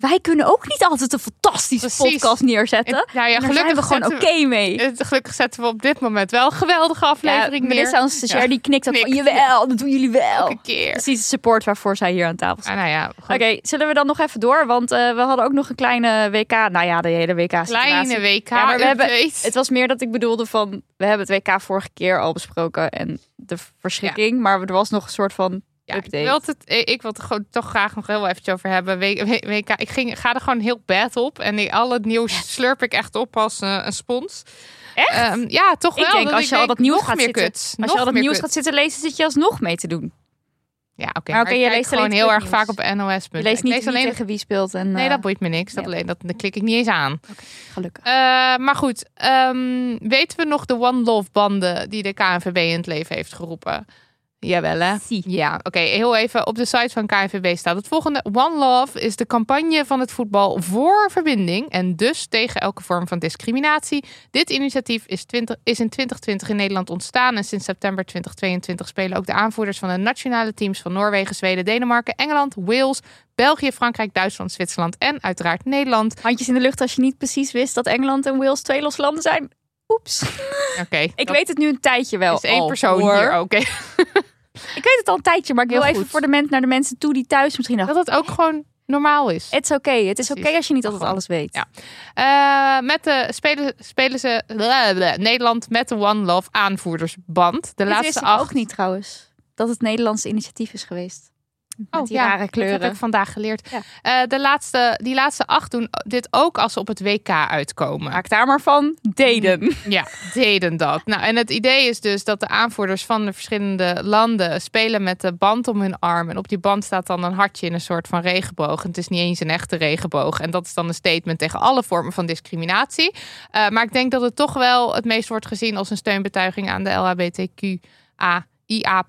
S2: Wij kunnen ook niet altijd een fantastische
S1: Precies.
S2: podcast neerzetten.
S1: En- nou ja,
S2: En daar zijn we gewoon oké mee.
S1: eh, Gelukkig zetten we op dit moment wel een geweldige
S2: Ja,
S1: aflevering neer.
S2: Melissa, onze stagiair,
S1: Ja.
S2: die knikt ook van, jawel, dat doen jullie wel.
S1: Elke keer.
S2: Precies de support waarvoor zij hier aan tafel zit.
S1: Ah, nou ja.
S2: Oké, zullen we dan nog even door? Want eh, we hadden ook nog een kleine WK. Nou ja, de hele WK.
S1: Kleine WK.
S2: Ja, maar we hebben-. Het was meer dat ik bedoelde van, we hebben het WK vorige keer al besproken en de verschrikking. Maar er was nog een soort van
S1: Ja, ik wil het, eh, ik wil het gewoon toch graag nog heel eventjes over hebben. WK, ik ging, ga er gewoon heel bad op. En ik, al het nieuws slurp ik echt op als eh, een spons.
S2: Echt?
S1: Ehm, ja, toch
S2: Ik
S1: wel.
S2: denk, als je al dat nieuws gaat zitten-. Als je al dat nieuws gaat zitten lezen, zit je alsnog mee te doen.
S1: Ja, oké.
S2: Maar je leest
S1: gewoon heel erg vaak op NOS.
S2: Je leest niet
S1: lees alleen.
S2: tegen wie speelt. En,
S1: Nee,
S2: eh,
S1: dat boeit me niks. Dat,
S2: ja.
S1: alleen, dat, dat klik ik niet eens aan.
S2: gelukkig.
S1: Eh, maar goed, ehm, weten we nog de One Love banden die de KNVB in het leven heeft geroepen? Jawel hè?
S2: Zie.
S1: Ja, oké. heel even op de site van KNVB staat het volgende. One Love is de campagne van het voetbal voor verbinding en dus tegen elke vorm van discriminatie. Dit initiatief is, 20, is in 2020 in Nederland ontstaan en sinds september 2022 spelen ook de aanvoerders van de nationale teams van Noorwegen, Zweden, Denemarken, Engeland, Wales, België, Frankrijk, Duitsland, Zwitserland en uiteraard Nederland.
S2: Handjes in de lucht als je niet precies wist dat Engeland en Wales twee losse landen zijn. Oeps.
S1: Oké.
S2: Ik
S1: dat
S2: weet het nu een tijdje wel.
S1: is één
S2: al,
S1: persoon
S2: hoor.
S1: hier. Oké.
S2: Ik weet het al een tijdje, maar ik wil even voor de mensen naar de mensen toe die thuis misschien dachten.
S1: Dat het ook gewoon normaal is.
S2: Het is oké. Het is oké als je niet altijd alles weet.
S1: Ja. Eh, met de spelen, spelen ze Nederland met de One Love aanvoerdersband. De
S2: Dit
S1: laatste acht.
S2: ook niet trouwens. Dat het Nederlandse initiatief is geweest. Met die
S1: Oh, ja,
S2: rare
S1: Dat
S2: kleuren.
S1: heb ik vandaag geleerd.
S2: Ja.
S1: Eh, de laatste, die laatste acht doen dit ook als ze op het WK uitkomen.
S2: Maak daar maar van. Deden.
S1: Ja, deden dat. Nou, en het idee is dus dat de aanvoerders van de verschillende landen spelen met de band om hun arm. En op die band staat dan een hartje in een soort van regenboog. En het is niet eens een echte regenboog. En dat is dan een statement tegen alle vormen van discriminatie. Eh, maar ik denk dat het toch wel het meest wordt gezien als een steunbetuiging aan de LHBTQAIA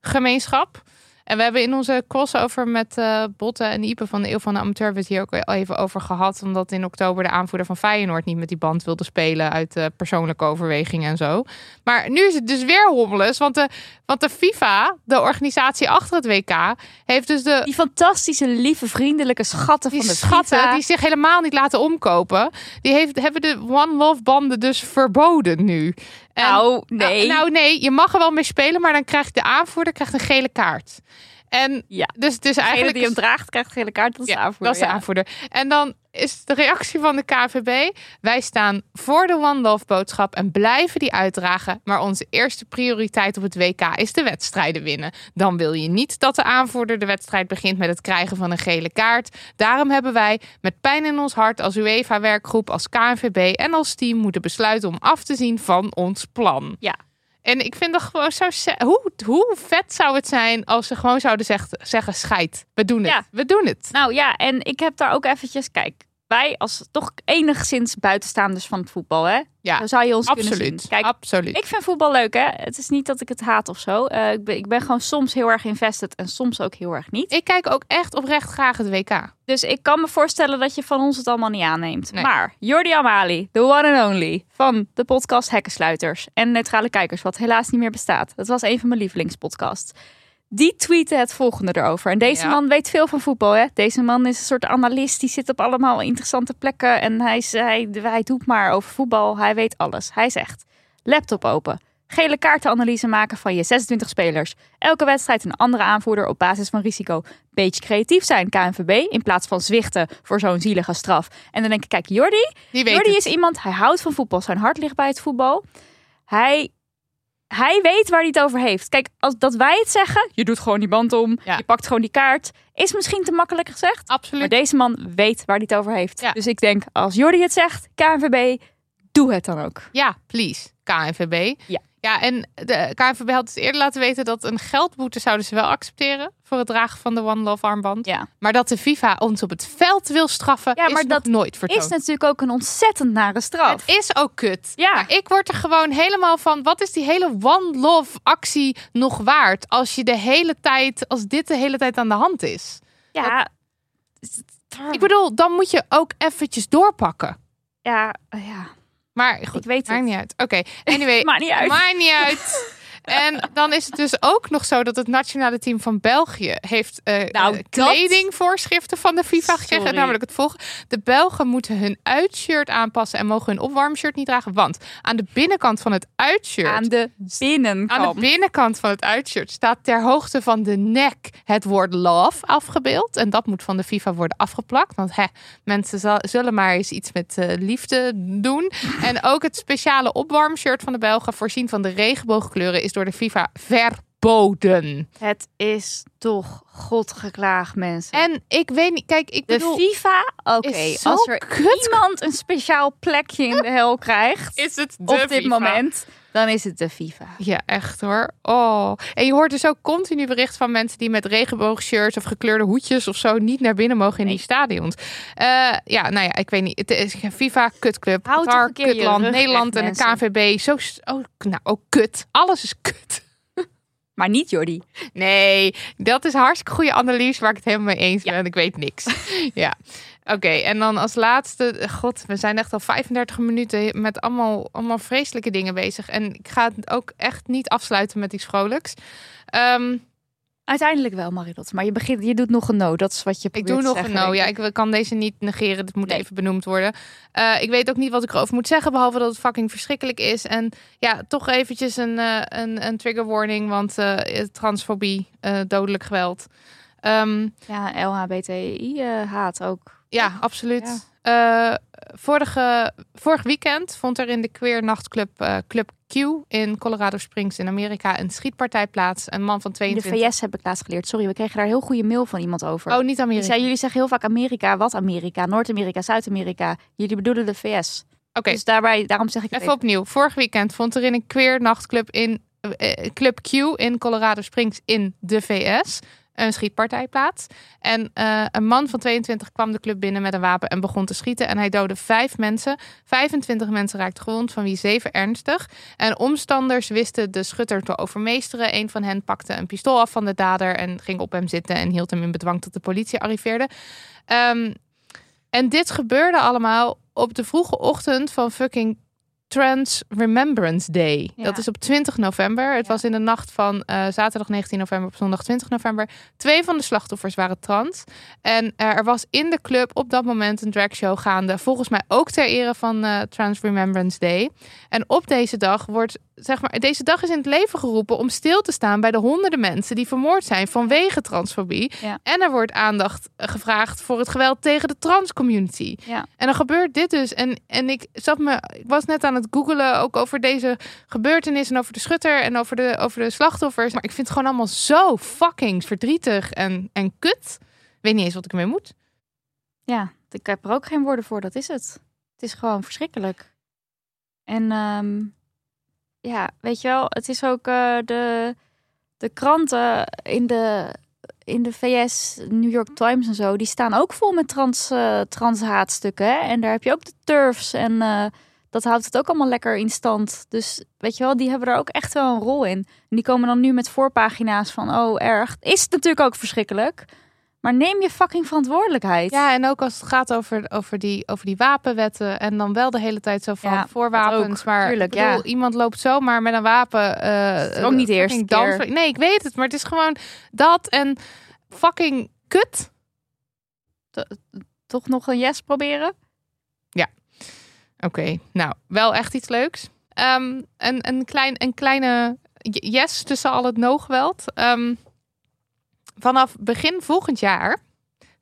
S1: gemeenschap. En we hebben in onze crossover met eh Botte en Ipe van de Eeuw van de Amateur het hier ook al even over gehad. Omdat in oktober de aanvoerder van Feyenoord niet met die band wilde spelen uit eh, persoonlijke overwegingen en zo. Maar nu is het dus weer hommeles, want de, want de FIFA, de organisatie achter het WK, heeft dus de
S2: Die fantastische, lieve, vriendelijke schatten van de
S1: schatten
S2: FIFA.
S1: die zich helemaal niet laten omkopen, die heeft, hebben de One Love banden dus verboden nu. En-
S2: Nou, nee.
S1: nou, nou, nee, je mag er wel mee spelen, maar dan krijgt de aanvoerder krijgt een gele kaart. En
S2: Ja.
S1: dus het is
S2: Degene
S1: eigenlijk
S2: die hem draagt, krijgt gele kaart. Dat is de aanvoerder.
S1: dat is de aanvoerder. En dan is de reactie van de KVB: wij staan voor de One Love boodschap en blijven die uitdragen. Maar onze eerste prioriteit op het WK is de wedstrijden winnen. Dan wil je niet dat de aanvoerder de wedstrijd begint met het krijgen van een gele kaart. Daarom hebben wij met pijn in ons hart als UEFA-werkgroep, als KNVB en als team moeten besluiten om af te zien van ons plan.
S2: Ja.
S1: En ik vind dat gewoon zo. Hoe, hoe vet zou het zijn als ze gewoon zouden zeg- zeggen: scheid, we doen het.
S2: Ja.
S1: We doen het.
S2: Nou ja, en ik heb daar ook eventjes... Kijk, wij als toch enigszins buitenstaanders van het voetbal, hè?
S1: Ja,
S2: Zo zou je ons kunnen zien. Kijk,
S1: Absoluut.
S2: ik vind voetbal leuk, hè? Het is niet dat ik het haat of zo. Eh, ik, ben, ik ben gewoon soms heel erg invested en soms ook heel erg niet.
S1: Ik kijk ook echt oprecht graag het WK.
S2: Dus ik kan me voorstellen dat je van ons het allemaal niet aanneemt.
S1: Nee.
S2: Maar Jordi Amali, the one and only, van de podcast Hekkensluiters en Neutrale Kijkers, wat helaas niet meer bestaat. Dat was een van mijn lievelingspodcasts. Die tweette het volgende erover. En deze
S1: Ja.
S2: man weet veel van voetbal. Hè? Deze man is een soort analist. Die zit op allemaal interessante plekken. En hij, is- hij, hij doet maar over voetbal. Hij weet alles. Hij zegt, laptop open. Gele kaartenanalyse maken van je 26 spelers. Elke wedstrijd een andere aanvoerder op basis van risico. Beetje creatief zijn, KNVB, in plaats van zwichten voor zo'n zielige straf. En dan denk ik, kijk, Jordi, Jordi
S1: het.
S2: is iemand, hij houdt van voetbal. Zijn hart ligt bij het voetbal. Hij, hij weet waar hij het over heeft. Kijk, als dat wij het zeggen, je doet gewoon die band om,
S1: Ja.
S2: je pakt gewoon die kaart, is misschien te makkelijk gezegd. Maar
S1: Absoluut.
S2: deze man weet waar hij het over heeft.
S1: Ja.
S2: Dus ik denk, als Jordi het zegt, KNVB, doe het dan ook.
S1: Ja, please. KNVB.
S2: Ja.
S1: Ja, en de KNVB had dus eerder laten weten dat een geldboete zouden ze wel accepteren voor het dragen van de One Love armband.
S2: Ja.
S1: Maar dat de FIFA ons op het veld wil straffen,
S2: Ja,
S1: is
S2: maar
S1: nog
S2: dat
S1: nooit vertoond.
S2: Is natuurlijk ook een ontzettend nare straf.
S1: Het is ook kut.
S2: Ja.
S1: Maar ik word er gewoon helemaal van. Wat is die hele One Love actie nog waard? Als je de hele tijd, als dit de hele tijd aan de hand is.
S2: ja.
S1: Ik bedoel, dan moet je ook eventjes doorpakken.
S2: ja, ja.
S1: Maar goed,
S2: Ik weet
S1: maakt
S2: het.
S1: niet uit. Oké, anyway.
S2: Maakt niet uit.
S1: Maakt niet uit. En dan is het dus ook nog zo dat het nationale team van België heeft eh,
S2: Nou,
S1: eh,
S2: dat-
S1: kledingvoorschriften van de FIFA gekregen. Namelijk het volgende. De Belgen moeten hun uitshirt aanpassen en mogen hun opwarmshirt niet dragen. Want aan de binnenkant van het uitshirt
S2: Aan de binnenkant.
S1: aan de binnenkant van het uitshirt staat ter hoogte van de nek het woord love afgebeeld. En dat moet van de FIFA worden afgeplakt. Want hè, mensen zullen maar eens iets met eh, liefde doen. En ook het speciale opwarmshirt van de Belgen, voorzien van de regenboogkleuren, is door de FIFA verboden.
S2: Het is toch godgeklaagd, mensen.
S1: En ik weet niet, kijk, ik
S2: de
S1: bedoel,
S2: FIFA, oké, als er
S1: kut.
S2: iemand een speciaal plekje in de hel krijgt
S1: is het de
S2: op dit
S1: FIFA.
S2: moment, dan is het de FIFA.
S1: Ja, echt hoor. Oh. En je hoort dus ook continu bericht van mensen die met regenboogshirts of gekleurde hoedjes of zo niet naar binnen mogen in die stadions. Eh, ja, nou ja, ik weet niet. Het is geen FIFA, kutclub, Qatar, kutland, Nederland en de. KNVB. Zo, oh, nou, ook kut. Alles is kut.
S2: Maar niet Jordi.
S1: Nee, dat is hartstikke goede analyse waar ik het helemaal mee eens ben. En ik weet niks. ja. Oké, en dan als laatste, god, we zijn echt al 35 minuten met allemaal, allemaal vreselijke dingen bezig. En ik ga het ook echt niet afsluiten met iets vrolijks. Ehm,
S2: Uiteindelijk wel, Maridot. Maar je, begint, je doet nog een no. Dat is wat je
S1: Ik doe nog
S2: zeggen,
S1: een no. Ja,
S2: ik.
S1: kan deze niet negeren. Dit moet
S2: Nee.
S1: even benoemd worden. Eh, ik weet ook niet wat ik erover moet zeggen, behalve dat het fucking verschrikkelijk is. En ja, toch eventjes een, eh, een, een trigger warning, want eh, transfobie, dodelijk geweld. Ehm,
S2: Ja, LHBTI-haat ook.
S1: Ja, absoluut. Eh, vorige, vorig weekend vond er in de queer nachtclub eh, Club Q in Colorado Springs in Amerika een schietpartij plaats. Een man van
S2: In de
S1: 22.
S2: VS heb ik laatst geleerd. Sorry, we kregen daar heel goede mail van iemand over.
S1: Oh, niet Amerika.
S2: zei, jullie zeggen heel vaak Amerika. Wat Amerika? Noord-Amerika, Zuid-Amerika. Jullie bedoelen de VS.
S1: Oké,
S2: Dus daarbij, daarom zeg ik het
S1: Even opnieuw. Vorig weekend vond er in een queer nachtclub in eh, Club Q in Colorado Springs in de VS een schietpartij plaats. En eh, een man van 22 kwam de club binnen met een wapen en begon te schieten. En hij doodde vijf mensen. 25 mensen raakten gewond, van wie zeven ernstig. En omstanders wisten de schutter te overmeesteren. Een van hen pakte een pistool af van de dader en ging op hem zitten en hield hem in bedwang tot de politie arriveerde. Ehm, en dit gebeurde allemaal op de vroege ochtend van fucking Trans Remembrance Day.
S2: Ja.
S1: Dat is op 20 november. Het
S2: Ja.
S1: was in de nacht van eh, zaterdag 19 november op zondag 20 november. Twee van de slachtoffers waren trans. En eh, er was in de club op dat moment een dragshow gaande. Volgens mij ook ter ere van eh, Trans Remembrance Day. En op deze dag wordt, zeg maar, deze dag is in het leven geroepen om stil te staan bij de honderden mensen die vermoord zijn vanwege transfobie.
S2: Ja.
S1: En er wordt aandacht gevraagd voor het geweld tegen de transcommunity. En dan gebeurt dit dus. En, en ik zat me, ik was net aan het googelen ook over deze gebeurtenis en over de schutter en over de, over de slachtoffers. Maar ik vind het gewoon allemaal zo fucking verdrietig en, en kut. Ik weet niet eens wat ik ermee moet.
S2: Ja, ik heb er ook geen woorden voor. Dat is het. Het is gewoon verschrikkelijk. En ehm, ja, weet je wel, het is ook eh, de, de kranten in de, in de VS, New York Times en zo, die staan ook vol met trans, eh transhaatstukken. En daar heb je ook de turfs en eh, dat houdt het ook allemaal lekker in stand. Dus weet je wel, die hebben er ook echt wel een rol in. En die komen dan nu met voorpagina's van, oh erg. Is het natuurlijk ook verschrikkelijk. Maar neem je fucking verantwoordelijkheid.
S1: Ja, en ook als het gaat over, over, die, over die wapenwetten. En dan wel de hele tijd zo van
S2: Ja,
S1: voorwapens. maar
S2: tuurlijk,
S1: bedoel,
S2: ja.
S1: iemand loopt zomaar met een wapen.
S2: is ook niet
S1: dans- Nee, ik weet het. Maar het is gewoon dat en fucking kut.
S2: Toch nog een yes proberen?
S1: Oké, nou, wel echt iets leuks. ehm, een, een, klein, een kleine yes tussen al het no-geweld. Ehm, vanaf begin volgend jaar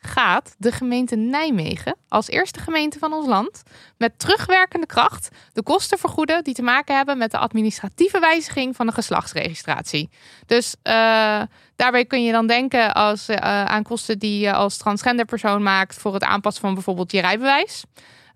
S1: gaat de gemeente Nijmegen als eerste gemeente van ons land met terugwerkende kracht de kosten vergoeden die te maken hebben met de administratieve wijziging van de geslachtsregistratie. Dus uh, daarbij kun je dan denken als, uh, aan kosten die je als transgender persoon maakt voor het aanpassen van bijvoorbeeld je rijbewijs.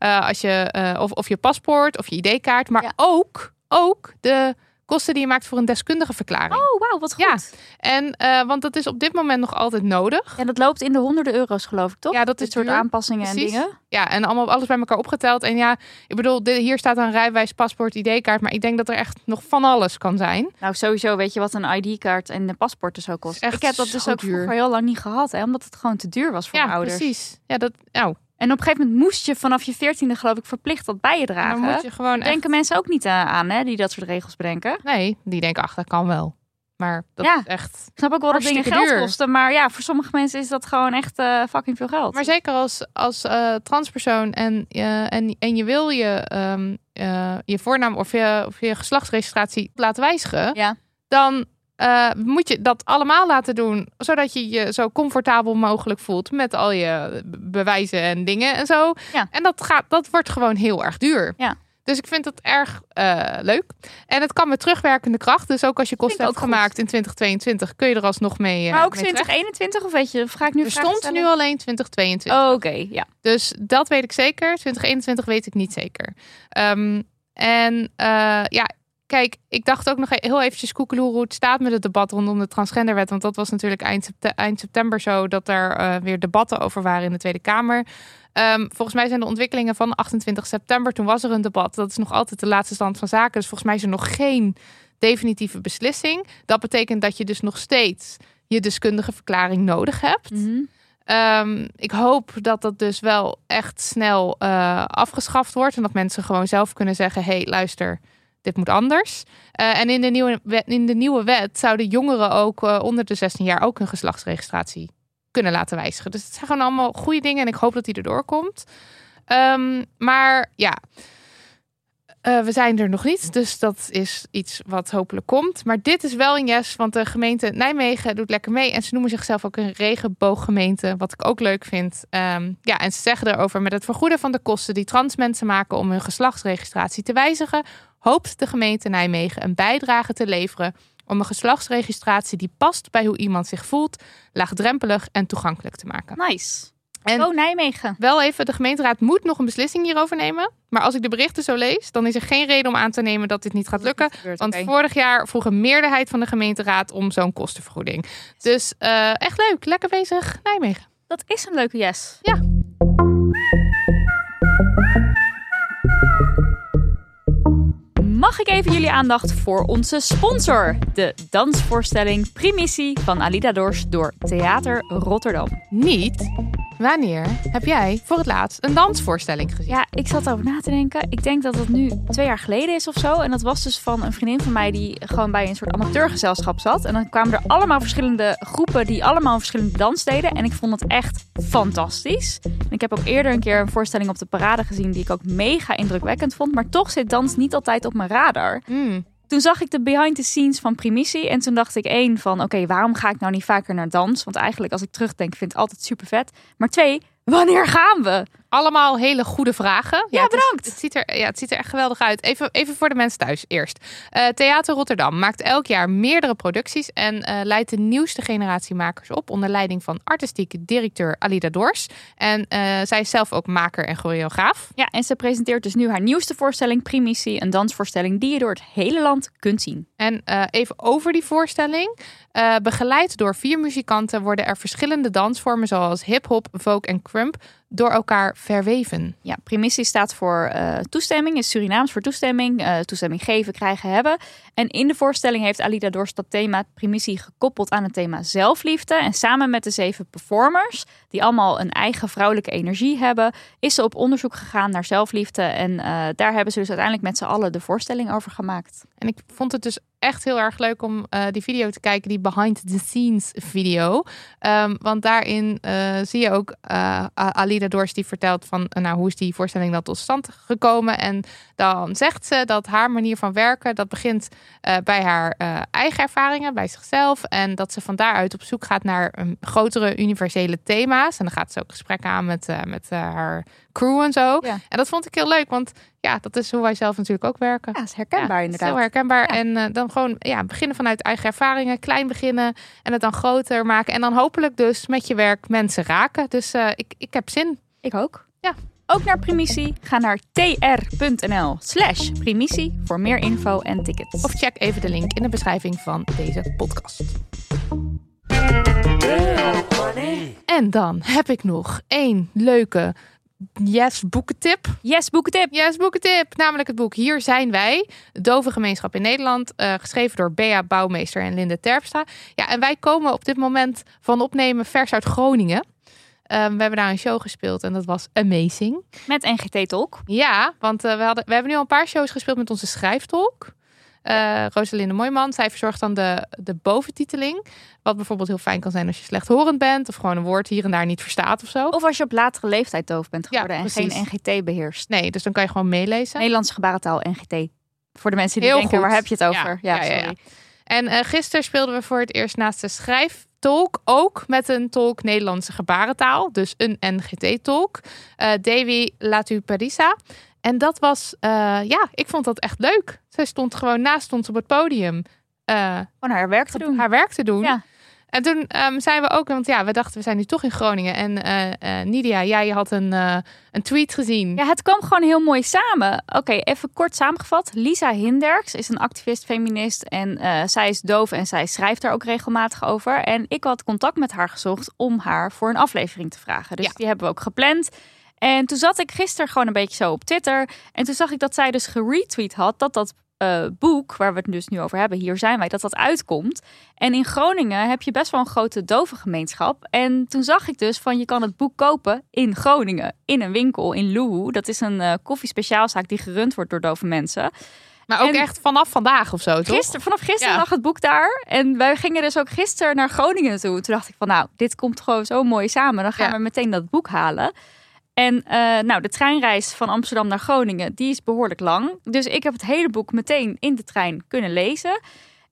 S1: Uh, als je, of, of je paspoort of je ID-kaart, maar ja. ook, ook de kosten die je maakt voor een deskundige verklaring.
S2: Oh, wauw, wat goed.
S1: Ja, en uh, want dat is op dit moment nog altijd nodig.
S2: En dat loopt in de honderden euro's, geloof ik, toch?
S1: Ja, dat
S2: Dit
S1: is
S2: soort
S1: duur.
S2: aanpassingen
S1: Precies.
S2: en dingen.
S1: Ja, en allemaal alles bij elkaar opgeteld. En ja, ik bedoel, hier staat een rijbewijs, paspoort, ID-kaart, maar ik denk dat er echt nog van alles kan zijn.
S2: Nou, sowieso weet je wat een ID-kaart en de paspoorten zo kost.
S1: Echt
S2: ik heb dat dus ook
S1: duur.
S2: vroeger heel lang niet gehad, hè, omdat het gewoon te duur was voor
S1: ja,
S2: mijn ouders.
S1: precies. Ja, dat. Nou,
S2: En op een gegeven moment moest je vanaf je veertiende, geloof ik, verplicht dat bij je
S1: dan
S2: dragen.
S1: moet je gewoon.
S2: Denken
S1: Echt,
S2: mensen ook niet eh, aan, hè, die dat soort regels bedenken.
S1: nee, die denken, ach, dat kan wel. Maar dat
S2: Ja.
S1: is echt.
S2: Ik snap ook wel dat dingen geld
S1: duur.
S2: kosten, maar ja, voor sommige mensen is dat gewoon echt eh, fucking veel geld.
S1: Maar zeker als, als eh, transpersoon en, en, en je wil je, ehm, eh, je voornaam of je, of je geslachtsregistratie laten wijzigen,
S2: Ja.
S1: dan eh, moet je dat allemaal laten doen, zodat je je zo comfortabel mogelijk voelt met al je be- bewijzen en dingen en zo.
S2: Ja.
S1: En dat, gaat, dat wordt gewoon heel erg duur.
S2: Ja.
S1: Dus ik vind het erg eh, leuk. En het kan met terugwerkende kracht. Dus ook als je kosten hebt
S2: goed.
S1: gemaakt in 2022, kun je er alsnog mee. eh,
S2: maar ook
S1: mee terecht.
S2: 2021 of weet je, of ga ik nu
S1: Er stond nu alleen 2022.
S2: Oh, Oké, ja.
S1: Dus dat weet ik zeker. 2021 weet ik niet zeker. Ehm, en ja, kijk, ik dacht ook nog e- heel eventjes koekeloer hoe het staat met het debat rondom de transgenderwet. Want dat was natuurlijk eind, eind september zo dat er eh, weer debatten over waren in de Tweede Kamer. Ehm, volgens mij zijn de ontwikkelingen van 28 september, toen was er een debat. Dat is nog altijd de laatste stand van zaken. Dus volgens mij is er nog geen definitieve beslissing. Dat betekent dat je dus nog steeds je deskundige verklaring nodig hebt.
S2: Mhm.
S1: Ehm, ik hoop dat dat dus wel echt snel eh, afgeschaft wordt. En dat mensen gewoon zelf kunnen zeggen: hé, hey, luister, dit moet anders. Eh, en in de, nieuwe wet, in de nieuwe wet zouden jongeren ook eh, onder de 16 jaar ook hun geslachtsregistratie kunnen laten wijzigen. Dus het zijn gewoon allemaal goede dingen en ik hoop dat die erdoor komt. Ehm, maar ja, eh, we zijn er nog niet, dus dat is iets wat hopelijk komt. Maar dit is wel een yes, want de gemeente Nijmegen doet lekker mee. En ze noemen zichzelf ook een regenbooggemeente, wat ik ook leuk vind. Ehm, ja, en ze zeggen erover met het vergoeden van de kosten die trans mensen maken om hun geslachtsregistratie te wijzigen, hoopt de gemeente Nijmegen een bijdrage te leveren om een geslachtsregistratie die past bij hoe iemand zich voelt, laagdrempelig en toegankelijk te maken.
S2: Nice.
S1: En
S2: oh, Nijmegen.
S1: wel even, de gemeenteraad moet nog een beslissing hierover nemen. Maar als ik de berichten zo lees, dan is er geen reden om aan te nemen dat dit niet gaat lukken. Want vorig jaar vroeg een meerderheid van de gemeenteraad om zo'n kostenvergoeding. Dus eh, echt leuk, lekker bezig, Nijmegen.
S2: Dat is een leuke yes.
S1: Ja.
S2: Mag ik even jullie aandacht voor onze sponsor? De dansvoorstelling Primissie van Alida Dors door Theater Rotterdam.
S1: Niet. Wanneer heb jij voor het laatst een dansvoorstelling gezien?
S2: Ja, ik zat erover na te denken. Ik denk dat het nu twee jaar geleden is of zo. En dat was dus van een vriendin van mij die gewoon bij een soort amateurgezelschap zat. En dan kwamen er allemaal verschillende groepen die allemaal verschillende dans deden. En ik vond het echt fantastisch. En ik heb ook eerder een keer een voorstelling op de parade gezien die ik ook mega indrukwekkend vond. Maar toch zit dans niet altijd op mijn radar.
S1: Hmm.
S2: Toen zag ik de behind the scenes van Primissie. En toen dacht ik één van, oké, waarom ga ik nou niet vaker naar dans? Want eigenlijk als ik terugdenk, vind ik het altijd super vet. Maar twee, wanneer gaan we?
S1: Allemaal hele goede vragen.
S2: Ja,
S1: het is-
S2: bedankt.
S1: het, ziet er, ja, het ziet er echt geweldig uit. Even, even voor de mensen thuis eerst. Eh, Theater Rotterdam maakt elk jaar meerdere producties en eh, leidt de nieuwste generatie makers op onder leiding van artistieke directeur Alida Dors. En eh, zij is zelf ook maker en choreograaf.
S2: Ja, en ze presenteert dus nu haar nieuwste voorstelling, Primissie. Een dansvoorstelling die je door het hele land kunt zien.
S1: En even over die voorstelling. Begeleid door vier muzikanten worden er verschillende dansvormen zoals hip-hop, folk en crump door elkaar verweven.
S2: Ja, Primissie staat voor eh, toestemming, is Surinaams voor toestemming. eh, toestemming geven, krijgen, hebben. En in de voorstelling heeft Alida Dorst dat thema Primissie gekoppeld aan het thema zelfliefde. En samen met de zeven performers, die allemaal een eigen vrouwelijke energie hebben, is ze op onderzoek gegaan naar zelfliefde. En eh, daar hebben ze dus uiteindelijk met z'n allen de voorstelling over gemaakt.
S1: En ik vond het dus echt heel erg leuk om eh, die video te kijken, die behind the scenes video. Ehm, want daarin eh, zie je ook uh, Alida Dors die vertelt van nou, hoe is die voorstelling dan tot stand gekomen. En dan zegt ze dat haar manier van werken, dat begint bij haar eigen ervaringen, bij zichzelf. En dat ze van daaruit op zoek gaat naar um, grotere universele thema's. En dan gaat ze ook gesprekken aan met, met haar crew en zo. En dat vond ik heel leuk, want ja, dat is hoe wij zelf natuurlijk ook werken.
S2: Ja, is herkenbaar inderdaad.
S1: Heel herkenbaar. En uh, dan gewoon ja, beginnen vanuit eigen ervaringen, klein beginnen en het dan groter maken. En dan hopelijk dus met je werk mensen raken. Dus uh, ik, ik heb zin.
S2: Ik ook.
S1: Ja.
S2: Ook naar Primitie. Ga naar tr.nl slash Primitie voor meer info en tickets.
S1: Of check even de link in de beschrijving van deze podcast. En dan heb ik nog één leuke Yes boekentip.
S2: Yes boekentip.
S1: Yes boekentip. Namelijk het boek Hier zijn wij. Dove gemeenschap in Nederland. Uh, geschreven door Bea Bouwmeester en Linde Terpstra. Ja, en wij komen op dit moment van opnemen vers uit Groningen. Um, we hebben daar een show gespeeld en dat was amazing.
S2: Met NGT Talk.
S1: Ja, want uh, we, hadden, we hebben nu al een paar shows gespeeld met onze schrijftolk. Uh, Rosalinde Mooijman. Zij verzorgt dan de, de boventiteling. Wat bijvoorbeeld heel fijn kan zijn als je slechthorend bent. Of gewoon een woord hier en daar niet verstaat of zo.
S2: Of als je op latere leeftijd doof bent geworden ja, en geen NGT beheerst.
S1: Nee, dus dan kan je gewoon meelezen.
S2: Nederlandse gebarentaal NGT. Voor de mensen die heel denken, goed. waar heb je het over?
S1: Ja, ja, ja En uh, gisteren speelden we voor het eerst naast de schrijftolk ook met een tolk Nederlandse gebarentaal. Dus een NGT-tolk. Uh, Davy Latuparisa. En dat was, uh, ja, ik vond dat echt leuk. Zij stond gewoon naast ons op het podium.
S2: Uh, Gewoon haar werk te doen.
S1: Haar werk te doen. Ja. En toen um, zijn we ook, want ja, we dachten we zijn nu toch in Groningen. En uh, uh, Nidia, jij had een, uh, een tweet gezien.
S2: Ja, het kwam gewoon heel mooi samen. Oké, even kort samengevat. Lisa Hinderks is een activist, feminist. En zij is doof en zij schrijft daar ook regelmatig over. En ik had contact met haar gezocht om haar voor een aflevering te vragen. Dus ja. die hebben we ook gepland. En toen zat ik gisteren gewoon een beetje zo op Twitter. En toen zag ik dat zij dus geretweet had dat dat uh, boek, waar we het dus nu over hebben, hier zijn wij, dat dat uitkomt. En in Groningen heb je best wel een grote dovengemeenschap. En toen zag ik dus van je kan het boek kopen in Groningen, in een winkel in Luhu. Dat is een uh, koffiespeciaalzaak die gerund wordt door dove mensen.
S1: Maar ook echt vanaf vandaag of zo, toch?
S2: Gisteren, vanaf gisteren lag het boek daar. En wij gingen dus ook gisteren naar Groningen toe. Toen dacht ik van, nou, dit komt gewoon zo mooi samen. Dan gaan ja. we meteen dat boek halen. En uh, nou, de treinreis van Amsterdam naar Groningen, die is behoorlijk lang. Dus ik heb het hele boek meteen in de trein kunnen lezen.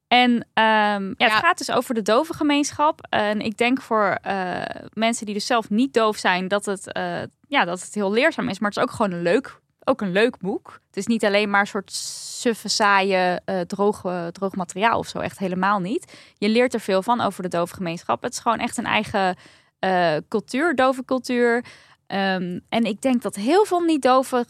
S2: En um, ja, het gaat dus over de dovengemeenschap. En ik denk voor uh, mensen die dus zelf niet doof zijn, dat het, uh, ja, dat het heel leerzaam is. Maar het is ook gewoon een leuk, ook een leuk boek. Het is niet alleen maar een soort suffe, saaie, droog, droog materiaal of zo. Echt helemaal niet. Je leert er veel van over de dovengemeenschap. Het is gewoon echt een eigen cultuur, dovencultuur. Um, en ik denk dat heel veel niet-doven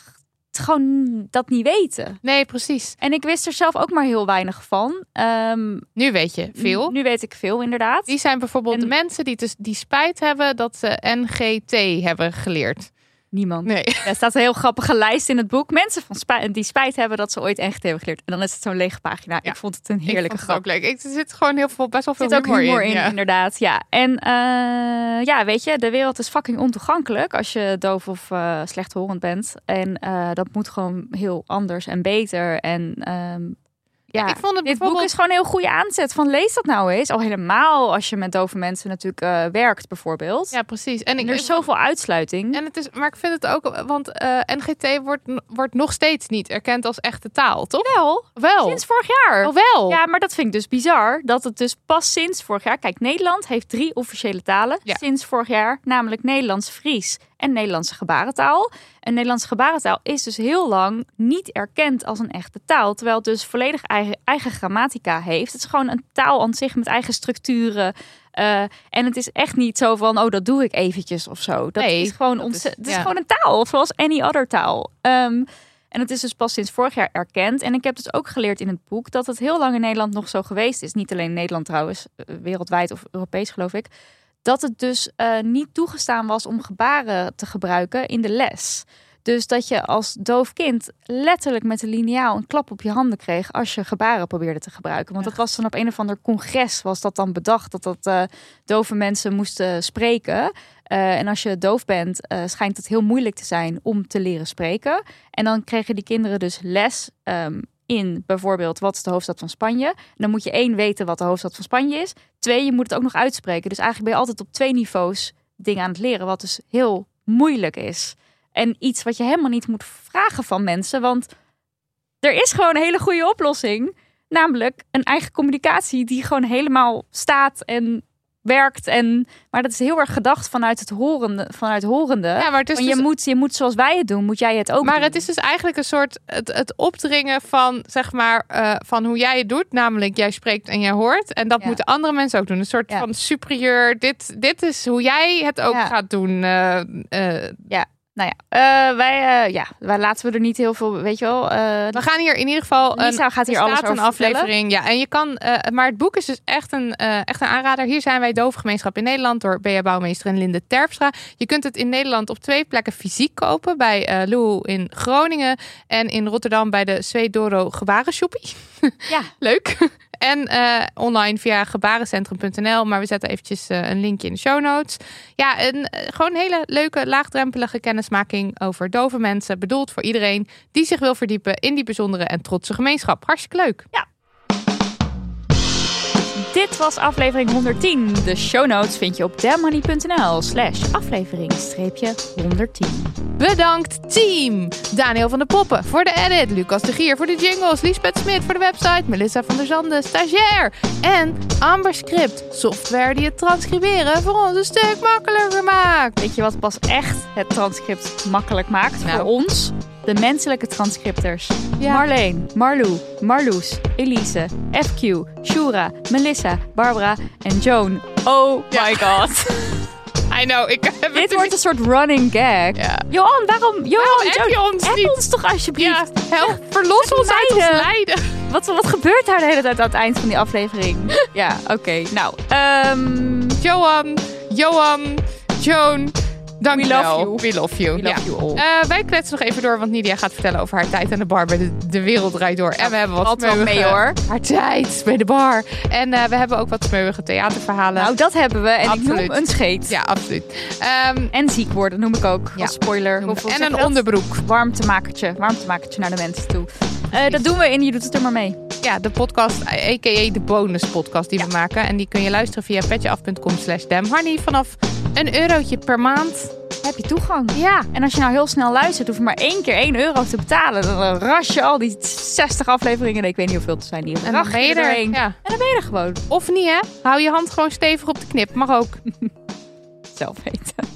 S2: gewoon dat niet weten.
S1: Nee, precies.
S2: En ik wist er zelf ook maar heel weinig van. Um,
S1: nu weet je veel.
S2: Nu weet ik veel, inderdaad.
S1: Die zijn bijvoorbeeld de mensen die, dus, die spijt hebben dat ze NGT hebben geleerd.
S2: Niemand.
S1: Nee.
S2: Er staat een heel grappige lijst in het boek. Mensen van spijt, die spijt hebben dat ze ooit NGT hebben geleerd. En dan is het zo'n lege pagina. Ja. Ik vond het een heerlijke
S1: ik
S2: grap.
S1: ook leuk. Ik, er zit gewoon heel veel, best wel veel
S2: zit
S1: humor,
S2: ook humor
S1: in.
S2: in,
S1: ja.
S2: inderdaad. Ja. En uh, ja, weet je, de wereld is fucking ontoegankelijk als je doof of uh, slechthorend bent. En uh, dat moet gewoon heel anders en beter. En um, ja,
S1: ik vond het
S2: dit boek is gewoon een heel goede aanzet van lees dat nou eens. Al helemaal als je met dove mensen natuurlijk uh, werkt bijvoorbeeld.
S1: Ja, precies. En,
S2: er is zoveel uitsluiting.
S1: En het is, maar ik vind het ook, want uh, NGT wordt, wordt nog steeds niet erkend als echte taal, toch?
S2: Wel,
S1: wel.
S2: Sinds vorig jaar.
S1: Oh, wel.
S2: Ja, maar dat vind ik dus bizar. Dat het dus pas sinds vorig jaar. Kijk, Nederland heeft drie officiële talen
S1: ja.
S2: sinds vorig jaar, namelijk Nederlands, Fries en Nederlandse gebarentaal. En Nederlandse gebarentaal is dus heel lang niet erkend als een echte taal. Terwijl het dus volledig eigen, eigen grammatica heeft. Het is gewoon een taal aan zich met eigen structuren. Uh, en het is echt niet zo van, oh, dat doe ik eventjes of zo. Dat
S1: nee,
S2: is gewoon,
S1: dat is,
S2: het is gewoon een taal, zoals any other taal. Um, en het is dus pas sinds vorig jaar erkend. En ik heb dus ook geleerd in het boek dat het heel lang in Nederland nog zo geweest is. Niet alleen in Nederland trouwens, wereldwijd of Europees geloof ik dat het dus uh, niet toegestaan was om gebaren te gebruiken in de les. Dus dat je als doof kind letterlijk met een liniaal een klap op je handen kreeg als je gebaren probeerde te gebruiken. Want dat was dan op een of ander congres was dat dan bedacht dat dat uh, dove mensen moesten spreken. Uh, en als je doof bent, uh, schijnt het heel moeilijk te zijn om te leren spreken. En dan kregen die kinderen dus les um, in bijvoorbeeld wat is de hoofdstad van Spanje. Dan moet je één weten wat de hoofdstad van Spanje is. Twee, je moet het ook nog uitspreken. Dus eigenlijk ben je altijd op twee niveaus dingen aan het leren, wat dus heel moeilijk is. En iets wat je helemaal niet moet vragen van mensen, want er is gewoon een hele goede oplossing. Namelijk een eigen communicatie die gewoon helemaal staat en werkt. En, maar dat is heel erg gedacht vanuit het horende. Vanuit horende.
S1: Ja, maar het is
S2: Want je,
S1: dus-
S2: moet, je moet zoals wij het doen, moet jij het ook
S1: Maar
S2: doen.
S1: het is dus eigenlijk een soort het, het opdringen van zeg maar eh, van hoe jij het doet, namelijk jij spreekt en jij hoort en dat
S2: Ja.
S1: moeten andere mensen ook doen. Een soort
S2: Ja.
S1: van superieur. Dit, dit is hoe jij het ook
S2: Ja.
S1: gaat doen. eh, eh.
S2: Nou ja, eh, wij, eh, ja, wij laten we er niet heel veel, weet je wel. eh,
S1: we gaan hier in ieder geval.
S2: Lisa
S1: een,
S2: gaat hier
S1: er
S2: alles over
S1: een aflevering. Ja, en je kan. maar het boek is dus echt een, echt een aanrader. Hier zijn wij Dovengemeenschap in Nederland door Bea Bouwmeester en Linde Terpstra. Je kunt het in Nederland op twee plekken fysiek kopen bij Lou in Groningen en in Rotterdam bij de Zweedoro Gebarenshoppie.
S2: ja,
S1: Leuk. En eh, online via gebarencentrum.nl. Maar we zetten eventjes eh, een linkje in de show notes. Ja, een, eh, gewoon hele leuke, laagdrempelige kennismaking over dove mensen. Bedoeld voor iedereen die zich wil verdiepen in die bijzondere en trotse gemeenschap. Hartstikke leuk.
S2: Dit was aflevering 110. De show notes vind je op demmoney.nl slash aflevering streepje 110.
S1: Bedankt team! Daniel van de Poppen voor de edit. Lucas de Gier voor de jingles. Liesbeth Smit voor de website. Melissa van der Zanden, stagiair. En Amber Script, software die het transcriberen voor ons een stuk makkelijker maakt.
S2: Weet je wat pas echt het transcript makkelijk maakt
S1: Nou.
S2: voor ons? De menselijke transcripters.
S1: Ja.
S2: Marleen, Marlou, Marloes, Elise, FQ, Shura, Melissa, Barbara en Joan. Oh my god.
S1: I know, ik heb
S2: Dit wordt een soort running gag.
S1: Ja.
S2: Johan, waarom? Johan,
S1: Waarom je ons
S2: app
S1: niet?
S2: ons toch alsjeblieft.
S1: Ja, help, verlos ons uit ons lijden.
S2: Wat, wat gebeurt daar de hele tijd aan het eind van die aflevering? ja, oké. Nou, ehm
S1: Johan, Johan, Joan, dank
S2: We love you.
S1: We love you.
S2: we love
S1: Ja.
S2: you all.
S1: Eh, wij kletsen nog even door, want Nidia gaat vertellen over haar tijd aan de bar bij de, de Wereld Draait Door. En we hebben wat smeuïge-
S2: mee, hoor.
S1: Haar tijd bij de bar. En eh, we hebben ook wat smeuïge theaterverhalen.
S2: nou, dat hebben we. En
S1: Absoluut.
S2: ik noem een scheet.
S1: ja, absoluut. Ehm,
S2: En ziek worden noem ik ook.
S1: Ja.
S2: Als spoiler.
S1: En een
S2: dat?
S1: onderbroek.
S2: Warmtemakertje. Warmtemakertje naar de mensen toe. Eh, dat doen we en je doet het er maar mee.
S1: Ja, de podcast, a.k.a. de bonus podcast die we maken. En die kun je luisteren via petjeaf.com slash. Vanaf een eurotje per maand.
S2: Heb je toegang.
S1: Ja,
S2: En als je nou heel snel luistert, hoef je maar één keer 1 euro te betalen. Dan ras je al die 60 afleveringen. Ik weet niet hoeveel het zijn. Die
S1: en dan ben je er. Ja.
S2: En dan ben je er gewoon.
S1: Of niet, hè? Hou je hand gewoon stevig op de knip. Mag ook.
S2: Zelf weten.